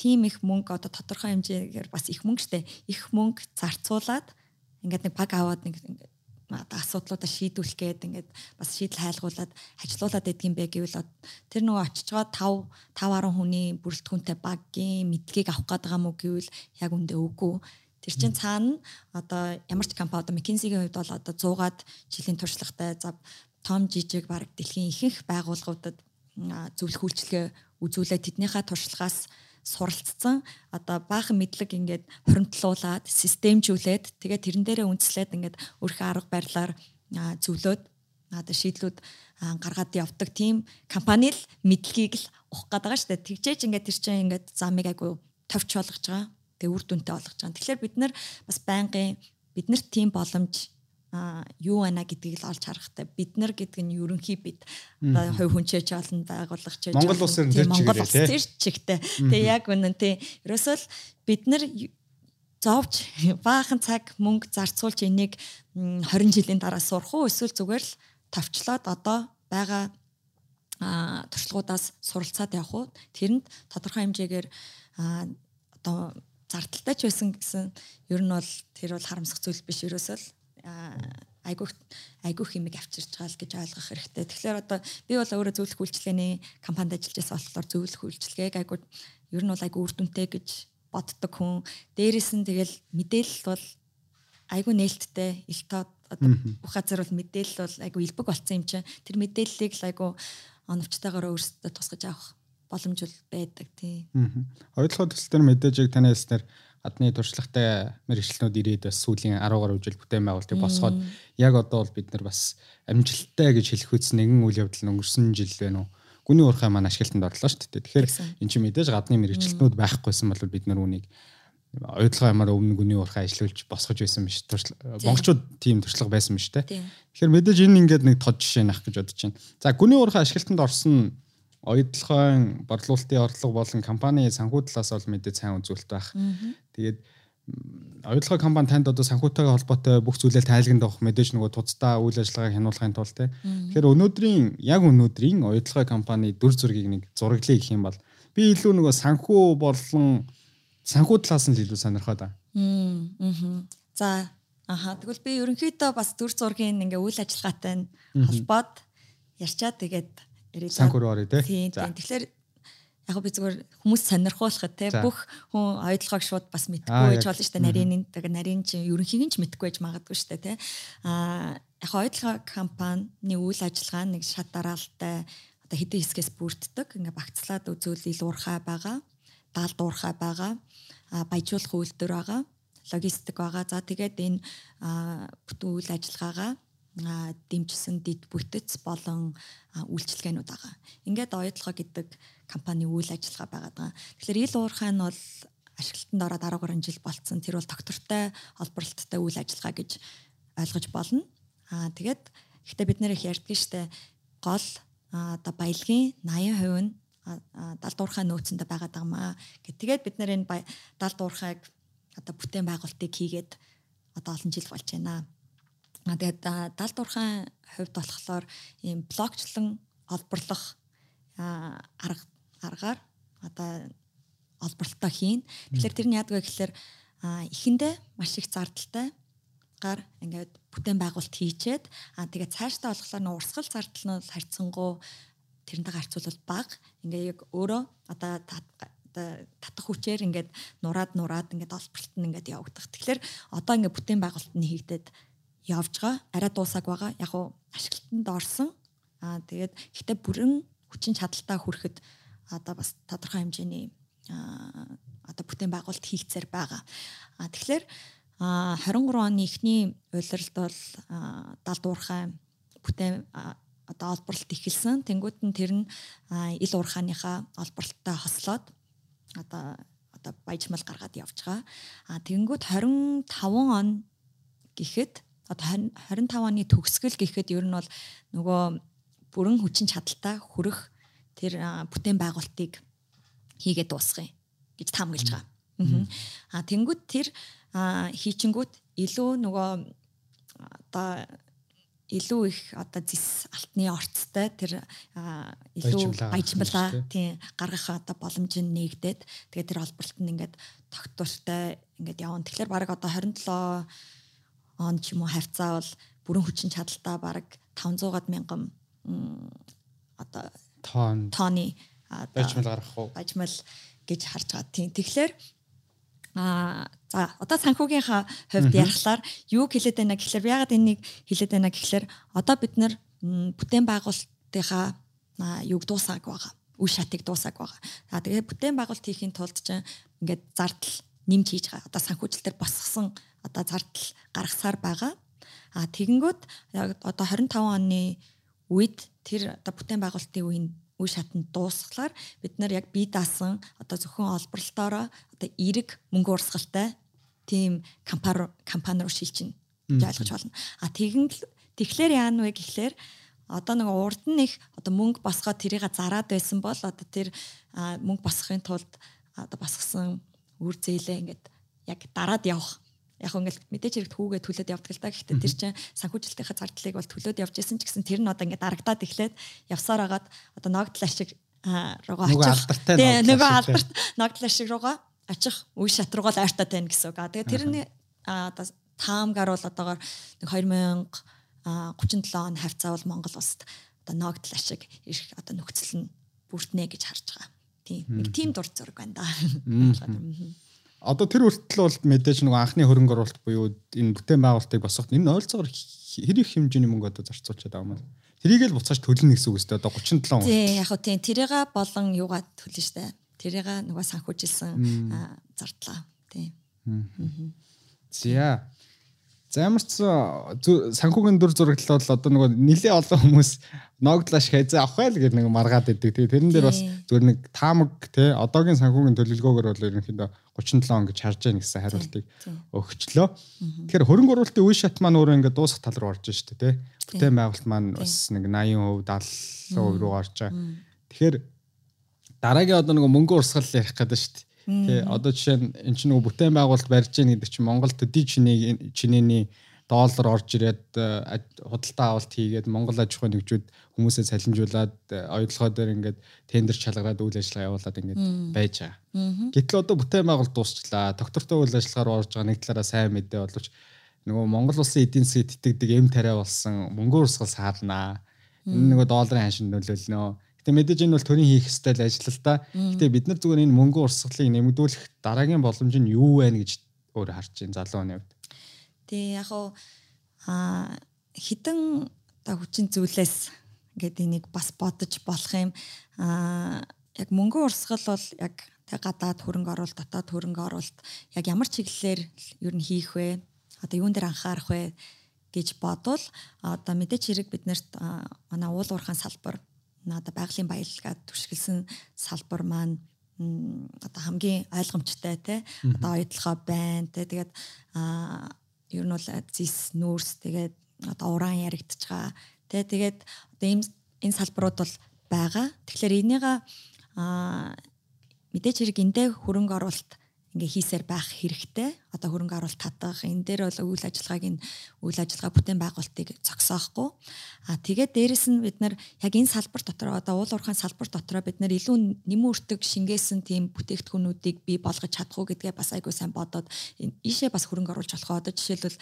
S2: Тийм их мөнгө одоо тодорхой хэмжээгээр бас их мөнгө штэ. Их мөнгө зарцуулаад ингээд нэг баг аваад нэг одоо асуудлуудаа шийдвүүлэх гээд ингээд бас шийдэл хайлгуулад ажилуулад байдаг юм бэ гэвэл тэр нөгөө очиж байгаа 5 5 10 хүний бүрэлдэхүүнтэй багийн мэдлэгийг авах гээд байгаа мó гэвэл яг үндэ үгүй. Тэр чинь цаана одоо ямар ч компани одоо McKinsey-гийн хувьд бол одоо 100-аад жилийн туршлагатай за том жижиг баг дэлхийн ихэнх байгууллагуудад зөвлөх үйлчилгээ үзүүлээд тэднийхээ туршлагаас суралцсан одоо баахан мэдлэг ингээд хоримтлуулад системжүүлээд тэгээ тэрэн дээрээ үндэслээд ингээд өөрийнхөө арга барилаар зөвлөөд одоо шийдлүүд гаргаад явдаг тийм компани л мэдлэгийг л ухах гээд байгаа шүү дээ. Тэгжээж ингээд тэр чинь ингээд замыг айгу товч болгож байгаа. Тэгээ үр дүнтэй болгож байгаа. Тэгэхээр бид нар бас байнгын биднэрт тийм боломж юу байна гэдгийг л олж харахтай. Бид нар гэдэг нь ерөнхий бид. Одоо хувь хүнчээч олон байгууллага ч
S1: Монгол улсын тэр
S2: чигээр Монгол улс тэр чигтэй тэгээ яг үнэн тий. Ерөөсөө л бид нар зовж баахан цаг мөнгө зарцуулж энийг 20 жилийн дараа сурах уу? Эсвэл зүгээр л товчлоод одоо байгаа туршлагуудаас суралцаад явах уу? Тэрэнд тодорхой хэмжээгээр одоо зардалтай ч байсан гэсэн ер нь бол тэр бол харамсах зүйл биш. Ерөөсөө л айгуу айгуу хэмиг авчирч байгаа л гэж ойлгох хэрэгтэй. Тэгэхээр одоо би бол өөрөө зөвлөх үйлчилгээний компанид ажиллаж байсан болохоор зөвлөх үйлчилгээг айгуу ер нь бол айгуу үр дүнтэй гэж боддог хүн. Дээрээс нь тэгэл мэдээлэл бол айгуу нээлттэй ил тод одоо бүх газар бол мэдээлэл бол айгуу илбэг болцсон юм чинь тэр мэдээллийг л айгуу оновчтойгоор өөрсдөө тусгаж авах боломж байдаг тий.
S1: Ойлгоход төсөл төр мэдээж яг таны хэлснээр гадны туршлагатай мэрэгчлэнүүд ирээд бас сүүлийн 10 гаруй жил бүтээн байгуулалтыг босгоод яг одоо бол бид нар бас амжилттай гэж хэлэх үс нэгэн үйл явдал өнгөрсөн жил байна уу? Гүний уурхай маань ашиглалтанд орлоо шүү дээ. Тэгэхээр эн чинь мэдээж гадны мэрэгчлэнүүд байхгүйсэн бол бид нар үнийг ойлгоо ямаар өмнө гүний уурхай ажиллуулж босгож байсан биш. Монголчууд тийм туршлага байсан биш те. Тэгэхээр мэдээж энэ ингээд нэг тод жишээ нах гэж бодож байна. За гүний уурхай ашиглалтанд орсон оюутлогын борлуулалтын орлого болон компани санхүү талаас бол мэдээ сайн үзүүлэлт байх. Тэгээд оюутлогын компани танд одоо санхүүтэйгээ холбоотой бүх зүйлээ тайлгнад авах мэдээж нөгөө туцдаа үйл ажиллагааг хянуулахын тулд те. Тэгэхээр өнөөдрийн яг өнөөдрийн оюутлогын компани дүр зургийг нэг зураглая гэх юм бол би илүү нөгөө санхүү болон санхүү талаас нь илүү сонирхоод байна.
S2: За аха тэгвэл би ерөнхийдөө бас дүр зургийн ингээ үйл ажиллагаатай холбоод ярьчаад тэгээд
S1: санхүүр орё тий.
S2: За. тэгэхээр яг би зүгээр хүмүүс сонирхуулахад те бүх хүн ойдлогоог шууд бас мэдгүй байж болно шүү дээ. Нарийн тэгээ нарийн чинь ерөнхийг нь ч мэдгүй байж магадгүй шүү дээ те. А яг ойдлогоо компани үйл ажиллагаа нэг шат дараалтай одоо хэдэн хэсгээс бүрддэг. Ингээ багцлаад үзүүл ил уурхай байгаа даал дуурхай байгаа баяжуулах үйлдвэр байгаа логистик байгаа. За тэгээд энэ бүтэн үйл ажиллагаагаа дэмжсэн дэд бүтэц болон үйлчилгээнүүд байгаа. Ингээд оюутлага гэдэг компани үйл ажиллагаа байгаа. Тэгэхээр ил уурхай нь бол ашиглалтанд ороод 13 жил болцсон. Тэр бол доктортой холбоотой үйл ажиллагаа гэж ойлгож болно. Аа тэгээд гэхдээ бид нэр их ярьдаг штэ гол одоо баялагын 80% нь далд уурхай нөөцөндө байгаад байгаамаа. Гэт тэгээд бид нэр энэ далд уурхайг одоо бүтээн байгуулалтыг хийгээд одоо олон жил болж байна. Тэгээд далд уурхайн хувьд болохоор ийм блокчлон олборлох арга аргаар одоо олборлолтоо хийн. Тэгэхээр тэр нь яадаг вэ гэхээр эхэндээ маш их зардалтай гар ингээд бүтээн байгуулалт хийчээд аа тэгээд цаашдаа болохоор нөө урсгал зардал нь харьцангуй тэрнтэйг харьцуулбал бага ингээ яг өөрөө одоо татах хүчээр ингээд нураад нураад ингээд олборлолт нь ингээд явагдах. Тэгэхээр одоо ингээд бүтээн байгуулалт нь хийгдээд явж байгаа. Арай дуусаг байгаа. Яг уу ашиглалтанд орсон. Аа тэгээд гэхдээ бүрэн хүчин чадалтай хүрэхэд одоо бас тодорхой хэмжээний одоо бүтээн байгуулалт хийгцээр байгаа. А тэгэхээр 23 оны эхний улиралд бол далдуурхай бүтээн одоо олборлолт эхэлсэн. Тэнгүүд нь тэр нь ил уурхааныхаа олборлолттой хослоод одоо одоо баяжмал гаргаад явж байгаа. А тэнгүүд 25 он гэхэд одоо 25 оны төгсгөл гэхэд ер нь бол нөгөө бүрэн хүчин чадалтай хүрэх тэр бүтээн байгуулалтыг хийгээд дуусгая гэж таамаглаж байгаа. Аа тэнгууд тэр хийчингүүд илүү нөгөө одоо илүү их одоо зис алтны орцтой тэр илүү баяжмалаа тийм гаргах одоо боломж нь нээгдээд тэгээд тэр олборлолт нь ингээд тогтвортой ингээд явна. Тэгэхээр баг одоо 27 он ч юм уу хавцаа бол бүрэн хүчин чадалтай баг 500-аад мянган одоо
S1: тонн
S2: тооны
S1: бажмал гаргах уу?
S2: Бажмал гэж харж байгаа. Тийм. Тэгэхээр Аа за одоо санхүүгийнхаа хувьд ярихлаар юу хэлээд байна гэхэлэр ягаад энийг хэлээд байна гэхэлэр одоо бид нар бүтээн байгуулалтынхаа юг дуусааг байгаа. Үе шатыг дуусааг байгаа. За тэгээд бүтээн байгуулалт хийхин тулд чинь ингээд зардал нэмж хийж байгаа. Одоо санхүүжилтээр босгосон одоо зардал гаргасаар байгаа. А тэгэнгүүт одоо 25 оны үед тэр одоо бүтээн байгуулалтын үеийн үе шатанд дуусглаар бид нар яг бие даасан одоо зөвхөн олборлолтоороо одоо эерэг мөнгө урсгалтай тийм компани компани руу шилжинэ гэж ойлгож байна. А тэгэн тэгэхээр яана вэ гэхлээр одоо нэг урд нь их одоо мөнгө босгоод тэрийг зараад байсан бол одоо тэр мөнгө босгохын тулд одоо босгосон үр зээлээ ингээд яг дараад явах яг ингээл мэдээж хэрэг түүгээ төлөөд явдаг л да. Гэхдээ тэр чинь санхүүжилтийнхаа зардлыг бол төлөөд явж исэн ч гэсэн тэр нь одоо ингээд дарагдаад эхлээд явсаар агаад одоо ногдол ашиг руугаа
S1: очих.
S2: Тэгээ нөгөө алдарт ногдол ашиг руугаа очих үе шат руугаа л ойртоод байна гэсэн үг. Тэгээ тэрний одоо таамгаар бол одоогоор 2037 он хавцаа бол Монгол улсад одоо ногдол ашиг ирэх одоо нөхцөл нь бүртнэ гэж харж байгаа. Тийм. Нэг тийм дур зураг байна да
S1: одоо тэр хүртэл бол мэдээж нэг анхны хөрөнгө оруулалт буюу энэ бүтээн байгуулалтыг босгоход энэ ойролцоогоор хэр их хэмжээний мөнгө одоо зарцуулчихад байгаа юм бэ? Тэрийг л буцааж төлнө гэсэн үг өстэй одоо 37 он.
S2: Тий, яг хөө тий тэрийг болон юугаа төлнө штэ. Тэрийг нөгөө санхүүжилсэн зардлаа. Тий.
S1: За. За ямар ч санхүүгийн дүр зурагт бол одоо нөгөө нэлээ олон хүмүүс ногдлаш хайзаа авах байл гэдэг нэг маргаад идэг. Тэгээ тэрэн дээр бас зүгээр нэг таамаг те одоогийн санхүүгийн төлөвлөгөөгөр бол ерөнхийдөө 37 он гэж харж байгаа гэсэн хариултыг өгчлөө. Тэгэхээр хөрөнгө оруулалтын үе шат маань өөрөө ингээд дуусах тал руу орж штэ те. Бүтээн байгуулалт маань бас нэг 80%, 70% руу орж байгаа. Тэгэхээр дараагийн одоо нэг мөнгө урсгал ярих гэдэг штэ Тий одоо жишээ нь эн чинь нөгөө бүтээн байгуулалт барьж байгаа гэдэг чинь Монголд төдий чиний чинээний доллар орж ирээд э, худалдаа авалт хийгээд Монгол аж ахуйн нэгжүүд хүмүүсээ салинжуулаад э, оюутлогоо дээр ингээд тендер шалгараад үйл ажиллагаа явуулаад ингээд байж байгаа. Гэтэл одоо бүтээн байгуулалт дуусчлаа. Доктортой үйл ажиллагаар орж байгаа нэг талаараа сайн мэдээ боловч нөгөө Монгол улсын эдийн засгийг тэтгдэг эм тариа болсон мөнгө урсгал саарнаа. Энэ нөгөө долларын ханшинд нөлөөлнө Гэтэ мэдээж энэ бол төрийн хийх ёстой л ажил л та. Гэтэ бид нар зүгээр энэ мөнгө урсгалыг нэмэгдүүлэх дараагийн боломж нь юу вэ гэж өөр харж байна залуу хүний хувьд.
S2: Тий яг уу а хідэн та хүчин зүйлээс ингээд энийг бас бодож болох юм а яг мөнгө урсгал бол яг тэг гадаад хөрөнгө оруулалт дотоод хөрөнгө оруулалт яг ямар чиглэлээр ер нь хийх вэ одоо юун дээр анхаарах вэ гэж бодвол одоо мэдээч хэрэг биднэрт манай уул уурхайн салбар одоо байгалийн баялгаа түшгэлсэн салбар маань одоо хамгийн ойлгомжтой те. Одоо оюутлогоо байна те. Тэгээд а ер нь бол зис нүүрс тэгээд одоо уран яригдчихэж байгаа те. Тэгээд одоо ийм энэ салбарууд бол байгаа. Тэгэхээр энийг а мэдээж хэрэг эндээ хөрөнгө оруулалт ингээ хийсээр байх хэрэгтэй. Одоо хөрөнгө оруулалт татах энэ дээр бол үйл ажиллагааг нь үйл ажиллагаа бүтээн байгуулалтыг зогсоохгүй. А тэгээд дээрэс нь бид нар яг энэ салбар дотор одоо уул уурхайн салбар дотор бид нар илүү нэмэн үртэг шингээсэн тийм бүтээгдэхүүнүүдийг бий болгож чадах уу гэдгээ бас айгүй сайн бодоод ийшээ бас хөрөнгө оруулж болох. Одоо жишээлбэл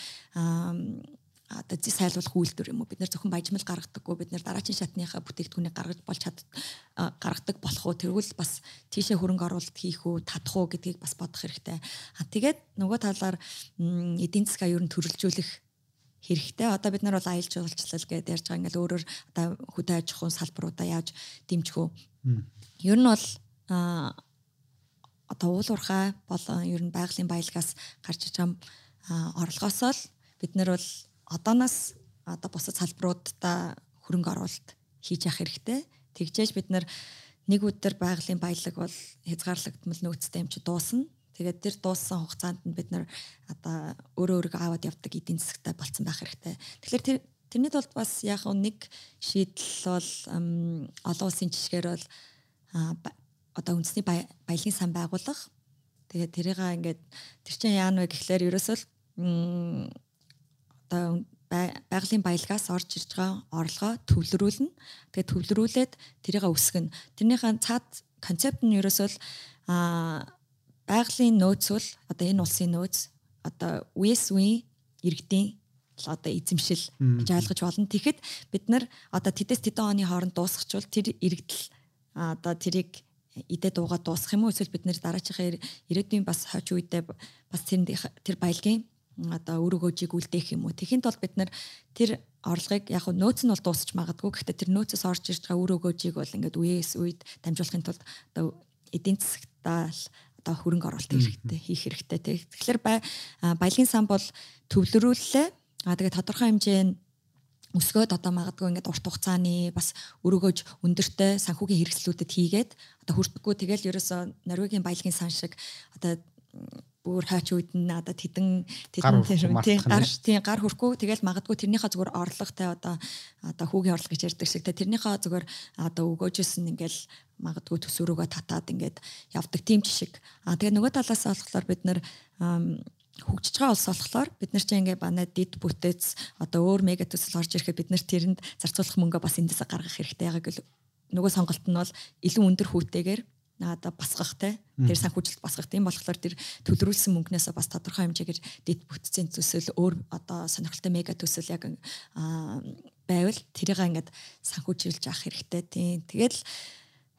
S2: одоо зүй сайлуулах үйлдвэр юм уу бид нэр зөвхөн баяжмал гаргадаггүй бид нэр дараагийн шатныхаа бүтээгдэхүүнийг гаргаж болж чад гаргадаг болох уу тэргүүл бас тийшээ хөрөнгө оруулалт хийх үү татах уу гэдгийг бас бодох хэрэгтэй. А тэгээд нөгөө талаар эдийн засгаа ер нь төрөлжүүлэх хэрэгтэй. Одоо бид нар бол аялал жуулчлал гэдээ ярьж байгаа ингээл өөрөөр одоо хөдөө аж ахуйн салбаруудаа яаж дэмжих үү. Ер нь бол одоо уул уурхай болон ер нь байгалийн баялагаас гарч байгаа орлогоос л бид нар бол одооноос одоо бусад салбаруудаа хөрөнгө оруулалт хийж явах хэрэгтэй. Тэгжээж бид нэг өдөр байгалийн баялаг бол хязгаарлагдмал нөөцтэй юм чи дуусна. Тэгээд тэр дууссан хугацаанд нь бид нар одоо өөрөө өөрийгөө аваад явдаг эдийн засагтай болцсон байх хэрэгтэй. Тэгэхээр тэр тэрний тулд бас яг нэг шийдэл бол олон улсын жишгээр бол одоо үндэсний баялагын сан байгуулах. Тэгээд тэрийг ингээд тэр чинь яана вэ гэхлээр ерөөсөө одоо байгалийн баялагаас орж ирж байгаа орлогоо төвлөрүүлнэ. Тэгээд төвлөрүүлээд тэрийг өсгөнө. Тэрнийхэн цаад концепт нь ерөөсөө а байгалийн нөөц бол одоо энэ улсын нөөц одоо үес үеийн иргэдийн одоо эзэмшил гэж ойлгож болно. Тэгэхэд бид нар одоо тэдэс тэдэн оны хооронд дуусгачвал тэр иргэдэл одоо тэрийг идэ дуугаа дуусгах юм уу эсвэл бид нэр дараачихаа ирээдүйн бас хойч үедээ бас тэр тэр баялагын одоо үр өгөөжийг үлдээх юм уу. Тэхийн тулд бид нар тэр орлогыг яг нь нөөц нь бол дуусч магадгүй. Гэхдээ тэр нөөцөөс орж ирж байгаа үр өгөөжийг бол ингээд үеэс үед дамжуулахын тулд одоо эдийн засагтаа л одоо хөрөнгө оруулалт хэрэгтэй хийх хэрэгтэй. Тэгэхээр баялагын сан бол төвлөрүүллээ. А тэгээд тодорхой хэмжээнд өсгөөд одоо магадгүй ингээд урт хугацааны бас өрөөгөж өндөртэй санхүүгийн хэрэгслүүдэд хийгээд одоо хүртэггүй тэгэл ерөөсөө Норвегийн баялагын сан шиг одоо бүр хаач үед нь одоо тэдэн
S1: тэдэн
S2: тийм гар тийм гар хөрөхгүй тэгэл магадгүй тэрнийхээ зүгээр орлоготой одоо одоо хүүгийн орлого гэж ярьдаг шиг тэрнийхээ зүгээр одоо өгөөжсэн ингээл магадгүй төсөөрөөгөө татаад ингээд явдаг тийм жишг. А тэгээ нөгөө талаас болохоор бид нар хөгжиж байгаа улс болохоор бид нар чинь ингээ банаа дид бүтээц одоо өөр мега төсөл орж ирэхэд бид нар тэрэнд зарцуулах мөнгөө бас эндээс гаргах хэрэгтэй. Яг л нөгөө сонголт нь бол илүү өндөр хүүтэйгээр одоо басгах те тэр санхүүжилт басгах тийм болохоор тэр төлрүүлсэн мөнгнөөсөө бас тодорхой хэмжээгээр дид бүтцийн төсөл өөр одоо сонирхолтой мега төсөл яг байвал тэрийг ингээд санхүүжилж авах хэрэгтэй тийм тэгэл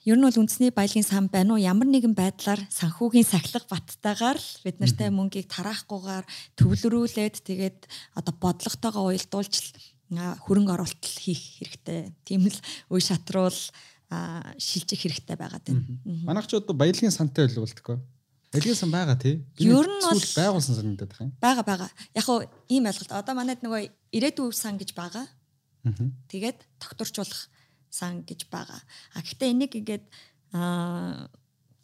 S2: Ер нь бол үндэсний баялагын сан байна уу? Ямар нэгэн байдлаар санхүүгийн сахилга баттайгаар л бид нартай мөнгийг тараахгүйгээр төвлөрүүлээд тэгээд одоо бодлоготойгоо уялдуулж хөрөнгө оруулалт хийх хэрэгтэй. Тийм л үе шатруул шилжих хэрэгтэй байгаа тийм.
S1: Манайх ч одоо баялагын сантай байлгуулдаг. Баялагын сан байгаа тий.
S2: Ер нь бол
S1: байгуулсан санагдаад байна.
S2: Бага бага. Яг хуу ийм ойлголт. Одоо манайд нөгөө ирээдүйн сан гэж байгаа. Тэгээд тогтворчуулах сан гэж байгаа. А гэхдээ энийг ингээд а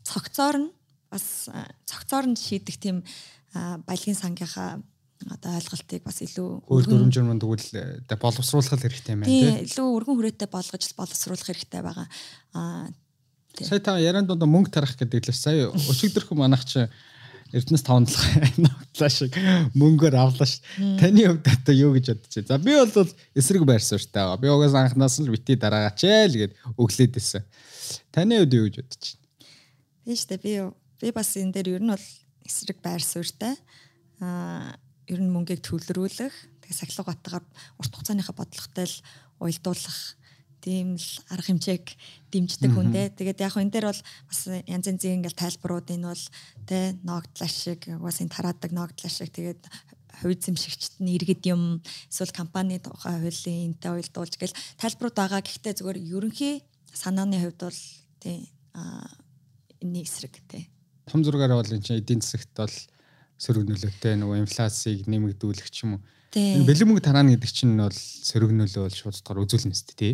S2: цогцоор нь бас цогцоор нь шийдэх тийм баялагын сангийнхаа одоо ойлголтыг бас илүү
S1: өөр дүрмжир мөн тэгвэл боловсруулах хэрэгтэй юм байна
S2: тийм илүү өргөн хүрээтэй болгож боловсруулах хэрэгтэй байгаа. Аа
S1: сая та ярианд донд мөнгө тарах гэдэг л сая өчигдөрхөн манайх чи Эрдэнэс 5 7 ногтлаа шиг мөнгөөр авлаа ш. Таны хувьд одоо юу гэж бодож байна? За би бол эсрэг байрсан ш таага. Би угаас анхнаас нь бити дараагаач л гэд өглөөд исэн. Таны хувьд юу гэж бодож байна?
S2: Тийм шүү дээ. Би би бас энэ дээр ер нь бол эсрэг байрсан ш та. Аа ер нь мөнгийг төвлөрүүлэх, тэгээ сахилга батгаар урт хугацааныхаа бодлоготой л уялдуулах тийм л арга хэмжээг дэмждэг хүн те. Тэгээд яг энэ дээр бол бас янз янзын ингээл тайлбарууд энэ бол те ногдлаа шиг угаас энэ тараадаг ногдлаа шиг тэгээд хувь зэмшигчт нь иргэд юм эсвэл компани тухай хуулийн энтэй уялдуулж гэл тайлбарууд байгаа. Гэхдээ зүгээр ерөнхий санааны хувьд бол тий а энэ эсрэг тий.
S1: Том зургаараа бол энэ эдийн засагт бол сөрөг нөлөөтэй нөгөө инфляцийг нэмэгдүүлэх ч юм уу. Энэ бэлэг мөнгө тараана гэдэг чинь бол сөрөг нөлөө бол шууд дотор үзүүлнэ шүү дээ тий.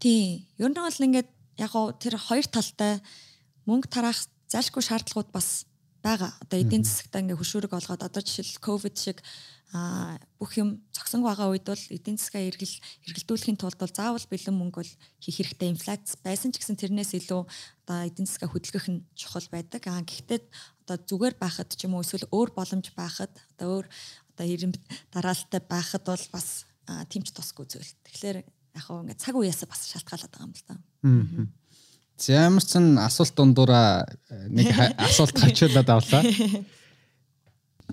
S2: Тий. Ер нь бол ингээд яг гоо тэр хоёр талтай мөнгө тараах зайлшгүй шаардлагууд бас байгаа. Одоо эдийн засагтаа ингээ хөшүүрэг олгоод одоо жишээл ковид шиг а бүх юм цогсон байгаа үед бол эдийн засгаа эргэл эргэлдүүлэхийн тулд бол заавал бэлэн мөнгө бол хийх хэрэгтэй инфляц байсан ч гэсэн тэрнээс илүү одоо эдийн засгаа хөдөлгөх нь чухал байдаг. А гэхдээ одоо зүгээр байхад ч юм уу эсвэл өөр боломж байхад одоо өөр одоо ирэмб дараалтай байхад бол бас тэмч тусгүй зүйл. Тэгэхээр яг хөө ингээд цаг уяасаа бас шалтгаалаад байгаа юм л да. Аа.
S1: Ямар ч сан асуулт дундуура э, нэг асуулт хачуулаад авлаа.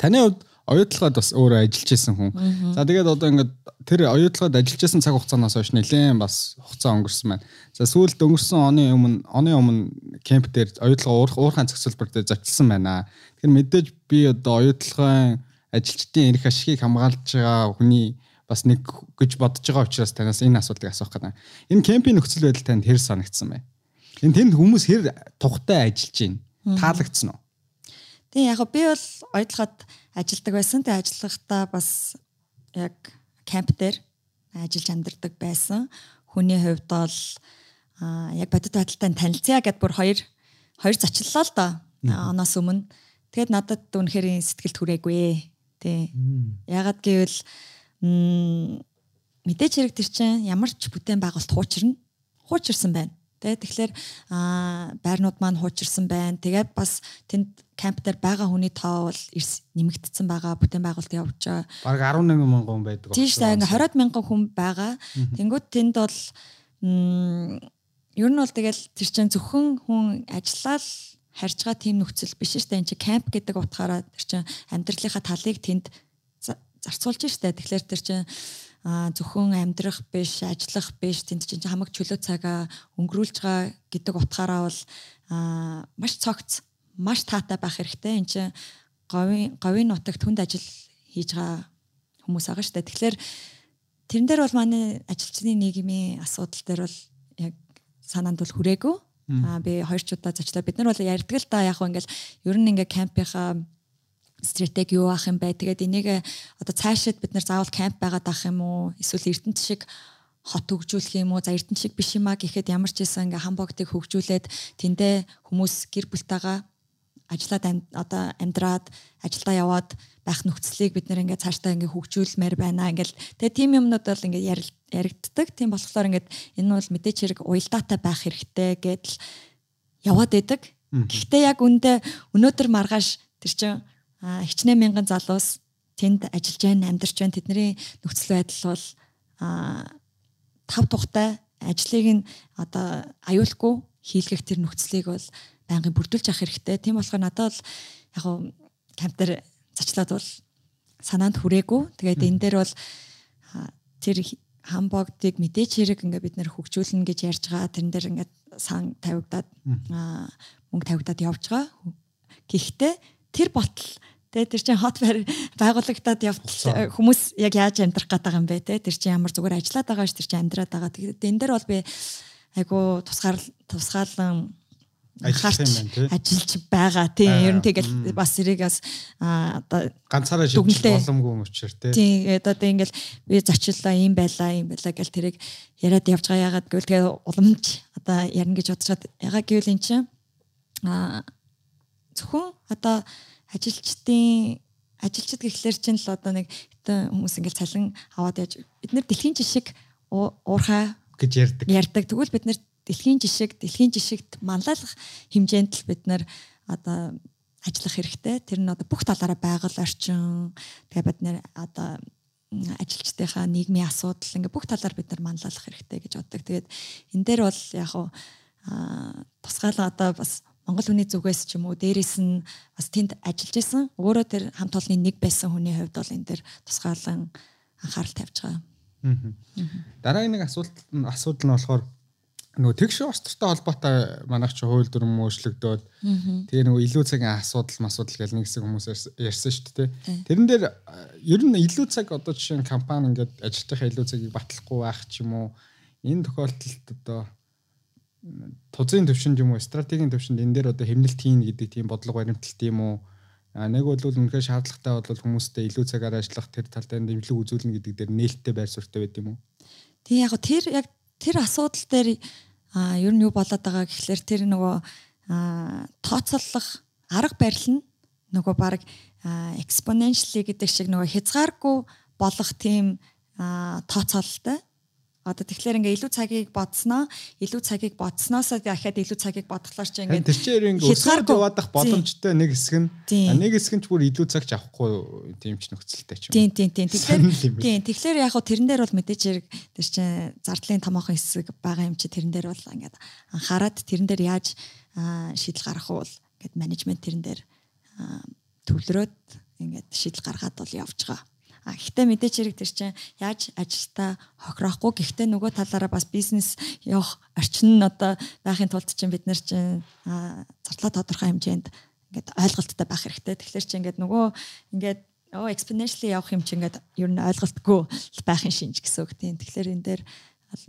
S1: Таны хувьд оюутлагад бас өөрөө ажиллаж исэн хүн. За тэгээд одоо ингээд тэр оюутлагад ажиллаж исэн цаг хугацаанаас хойш нэлээд бас хугацаа өнгөрсөн байна. За сүүлд өнгөрсөн оны өмнө оны өмнө кемп дээр оюутлага уурхайн зохицуулбар дээр зочилсан байна. Тэгэхээр мэдээж би одоо оюутлагын ажилчдын эрх ашигыг хамгаалж байгаа хүний бас нэг гэж бодож байгаа учраас танаас энэ асуултыг асуух гэдэг. Энэ кемпийн нөхцөл байдал танд хэр санагдсан бэ? Энэ тэнд хүмүүс хэр тухтай ажиллаж байна? Таалагдсан уу?
S2: Тэгээ яг би бол ойдлоход ажилладаг байсан. Тэгээ ажиллахдаа бас яг кемп дээр ажиллаж амьдардаг байсан. Хүний хувьд бол яг бодит байдалтай танилцъя гэд бүр хоёр хоёр зочлолоо л доо. Оноос өмнө. Тэгээд надад үнэхээр сэтгэл түрээгүй. Тий. Ягаад гэвэл мэдээч хэрэг тэр чинь ямар ч бүтээн байгуулалт хуучирна. Хуучирсан байна. Тэ тэгэхээр байрнууд маань хуучирсан байна. Тэгээд бас тэнд камп дээр байгаа хүний тоо бол нэмэгдсэн байгаа. Бүтээн байгуулалт явж байгаа.
S1: Бараг 11 мянган хүн байдаг.
S2: Тийм шүү. Ингээ 20 мянган хүн байгаа. Тэнгүүд тэнд бол ер нь бол тэгэл тэр чинь зөвхөн хүн ажиллаад харж байгаа тийм нөхцөл биш шүү дээ. Энд чи камп гэдэг утгаараа тэр чинь амьдралынхаа талыг тэнд зарцуулж штэ. Тэгэхээр тэр чинь зөвхөн амьдрах биш, ажиллах биш, тэнд чинь хамаг чөлөө цагаа өнгөрүүлж байгаа гэдэг утгаараа бол маш цогц, маш таатай байх хэрэгтэй. Энд чинь говийн говийн нутагт хүнд ажил хийж байгаа хүмүүс байгаа шүү дээ. Тэгэхээр тэрэн дээр бол манай ажилчны нийгмийн асуудал дээр бол яг санаанд бол хүрээгүй. Аа би хоёр ч удаа зочлоо. Бид нар бол ярьдаг л да яг ингээл ер нь ингээ кампийнхаа стратеги юу ах юм бэ? Тэгээд энийг одоо цаашид бид нар заавал камп байгаад ах юм уу? Эсвэл Эрдэнэт шиг хот хөгжүүлэх юм уу? За Эрдэнэт шиг биш юм а гэхэд ямар ч байсан ингээ хамбогтыг хөгжүүлээд тэндээ хүмүүс гэр бүлтэйгээ ажиллаад одоо амьдраад ажилдаа яваад байх нөхцөлийг бид нэр ингээд цаашдаа ингээд хөгжүүлмээр байна. Ингээд тэгээ тийм юмнууд бол ингээд яригддаг. Тийм болохоор ингээд энэ бол мэдээч хэрэг уялдаатай байх хэрэгтэй гэдэл яваад байдаг. Гэхдээ яг үндэ өнөөдөр маргааш тэр чинь хичнээн мянган залуус тэнд ажиллаж байна, амьдарч байна. Тэдний нөхцөл байдал бол тав тухтай ажлыг нь одоо аюулгүй хийлгэх тэр нөхцөлийг бол байнгын бүрдүүлж авах хэрэгтэй. Тийм болохоор надад бол яг хуу камптер зачлаад бол санаанд хүрээгүй. Тэгээд энэ дээр бол тэр хамбогдыг мэдээч хэрэг ингээ бид нэр хөгжүүлнэ гэж ярьж байгаа. Тэрэн дээр ингээд сан тавигдаад мөнгө тавигдаад явж байгаа. Гэхдээ тэр ботл тэгээ тэр чинь хот байгуулагдаад явтал хүмүүс яг яаж амьдрах байгаа юм бэ те? Тэр чинь ямар зүгээр ажиллаад байгаа ш тэр чинь амьдраад байгаа. Тэгээд энэ дээр бол би айгу тусгаар тусгаалan ажиллаж байгаа. Тий ер нь тэгэл бас эрийг бас одоо
S1: ганцаараа шийдэх боломгүй юм учир тий
S2: тий одоо ингээл би зочлоо юм байлаа юм байлаа гэл тэрийг яриад явж байгаа. Ягаад гэвэл тэгээ уламж одоо ярина гэж бодчиход ягаад гэвэл эн чинь а зөвхөн одоо ажилчдын ажилчид гэхлээр чинь л одоо нэг хүмүүс ингээл цалин аваад яаж бид нэр дэлхийн жишг уурхай
S1: гэж ярьдаг.
S2: Ярьдаг. Тэгвэл бид нэр дэлхийн жишг дэлхийн жишгт манлайлах хэмжээнд л бид нэр одоо ажиллах хэрэгтэй. Тэр нь одоо бүх талаараа байгаль орчин тэгээ бид нэр одоо ажилчдынхаа нийгмийн асуудал ингээ бүх талаар бид нар манлайлах хэрэгтэй гэж боддог. Тэгээд энэ дээр бол яг хуу тусгаалга одоо бас Монгол хүний зүгээс ч юм уу дээрэс нь бас тэнд ажиллаж исэн. Өөрөө тэр хамт олонны нэг байсан хүний хувьд бол энэ дээр тусгаалan анхаарал тавьж байгаа.
S1: Дараагийн нэг асуулт асуудал нь болохоор нөгөө тэгш орцтой холбоотой манайх чи хууль дүрм өөрчлөгдөөд тэгээ нөгөө илүү цагийн асуудал масуудал гэл нэг хэсэг хүмүүс ярьсан шүү дээ. Тэрэн дээр ер нь илүү цаг одоо жишээ нь компани ингээд ажилтныхаа илүү цагийг батлахгүй байх ч юм уу энэ тохиолдолд одоо тузын төвшөнд юм уу стратегийн төвшөнд энэ дээр одоо хэмнэлт хийн гэдэг тийм бодлого баримталт юм уу нэг бол үнэхээр шаардлагатай бол хүмүүстэй илүү цагаар ажиллах тэр тал дээр нэмлэг үзүүлнэ гэдэг дээр нээлттэй байр суурьтай байд юм уу?
S2: Тий яг тэр яг тэр асуудал дээр а ер нь юу болоод байгаа гэхэлэр тэр нөгөө тооцоолох арга барил нь нөгөө баг exponentially гэдэг шиг нөгөө хязгааргүй болох тийм тооцоололтой Одоо тэгэхээр ингээ илүү цагийг бодсноо, илүү цагийг бодсноосоо дахиад илүү цагийг бодглоор чи ингээ
S1: тэр чинь ингээ өсгөр яваадах боломжтой нэг хэсэг нь нэг хэсэг нь ч бүр илүү цагч авахгүй тийм ч нөхцөлтэй ч
S2: юм. Тийм тийм тийм. Тэгэхээр тийм тэгэхээр яг хуу тэрэн дээр бол мэдээч хэрэг тэр чинь зардлын томоохон хэсэг байгаа юм чи тэрэн дээр бол ингээ анхаарад тэрэн дээр яаж шийдэл гаргах уу гэд менежмент тэрэн дээр төвлөрөөд ингээд шийдэл гаргаад бол явж байгаа. А гэхдээ мэдээч хэрэг тэр чинь яаж ажилтаа хохироохгүй гэхдээ нөгөө талаараа бас бизнес явах орчин нь одоо байхын тулд чинь бид нар чинь зардлаа тодорхой хэмжээнд ингээд ойлголттой байх хэрэгтэй. Тэгэхээр чи ингээд нөгөө ингээд оо exponentially явах юм чи ингээд ер нь ойлголтгүй байхын шинж гэсэн үг тийм. Тэгэхээр энэ дээр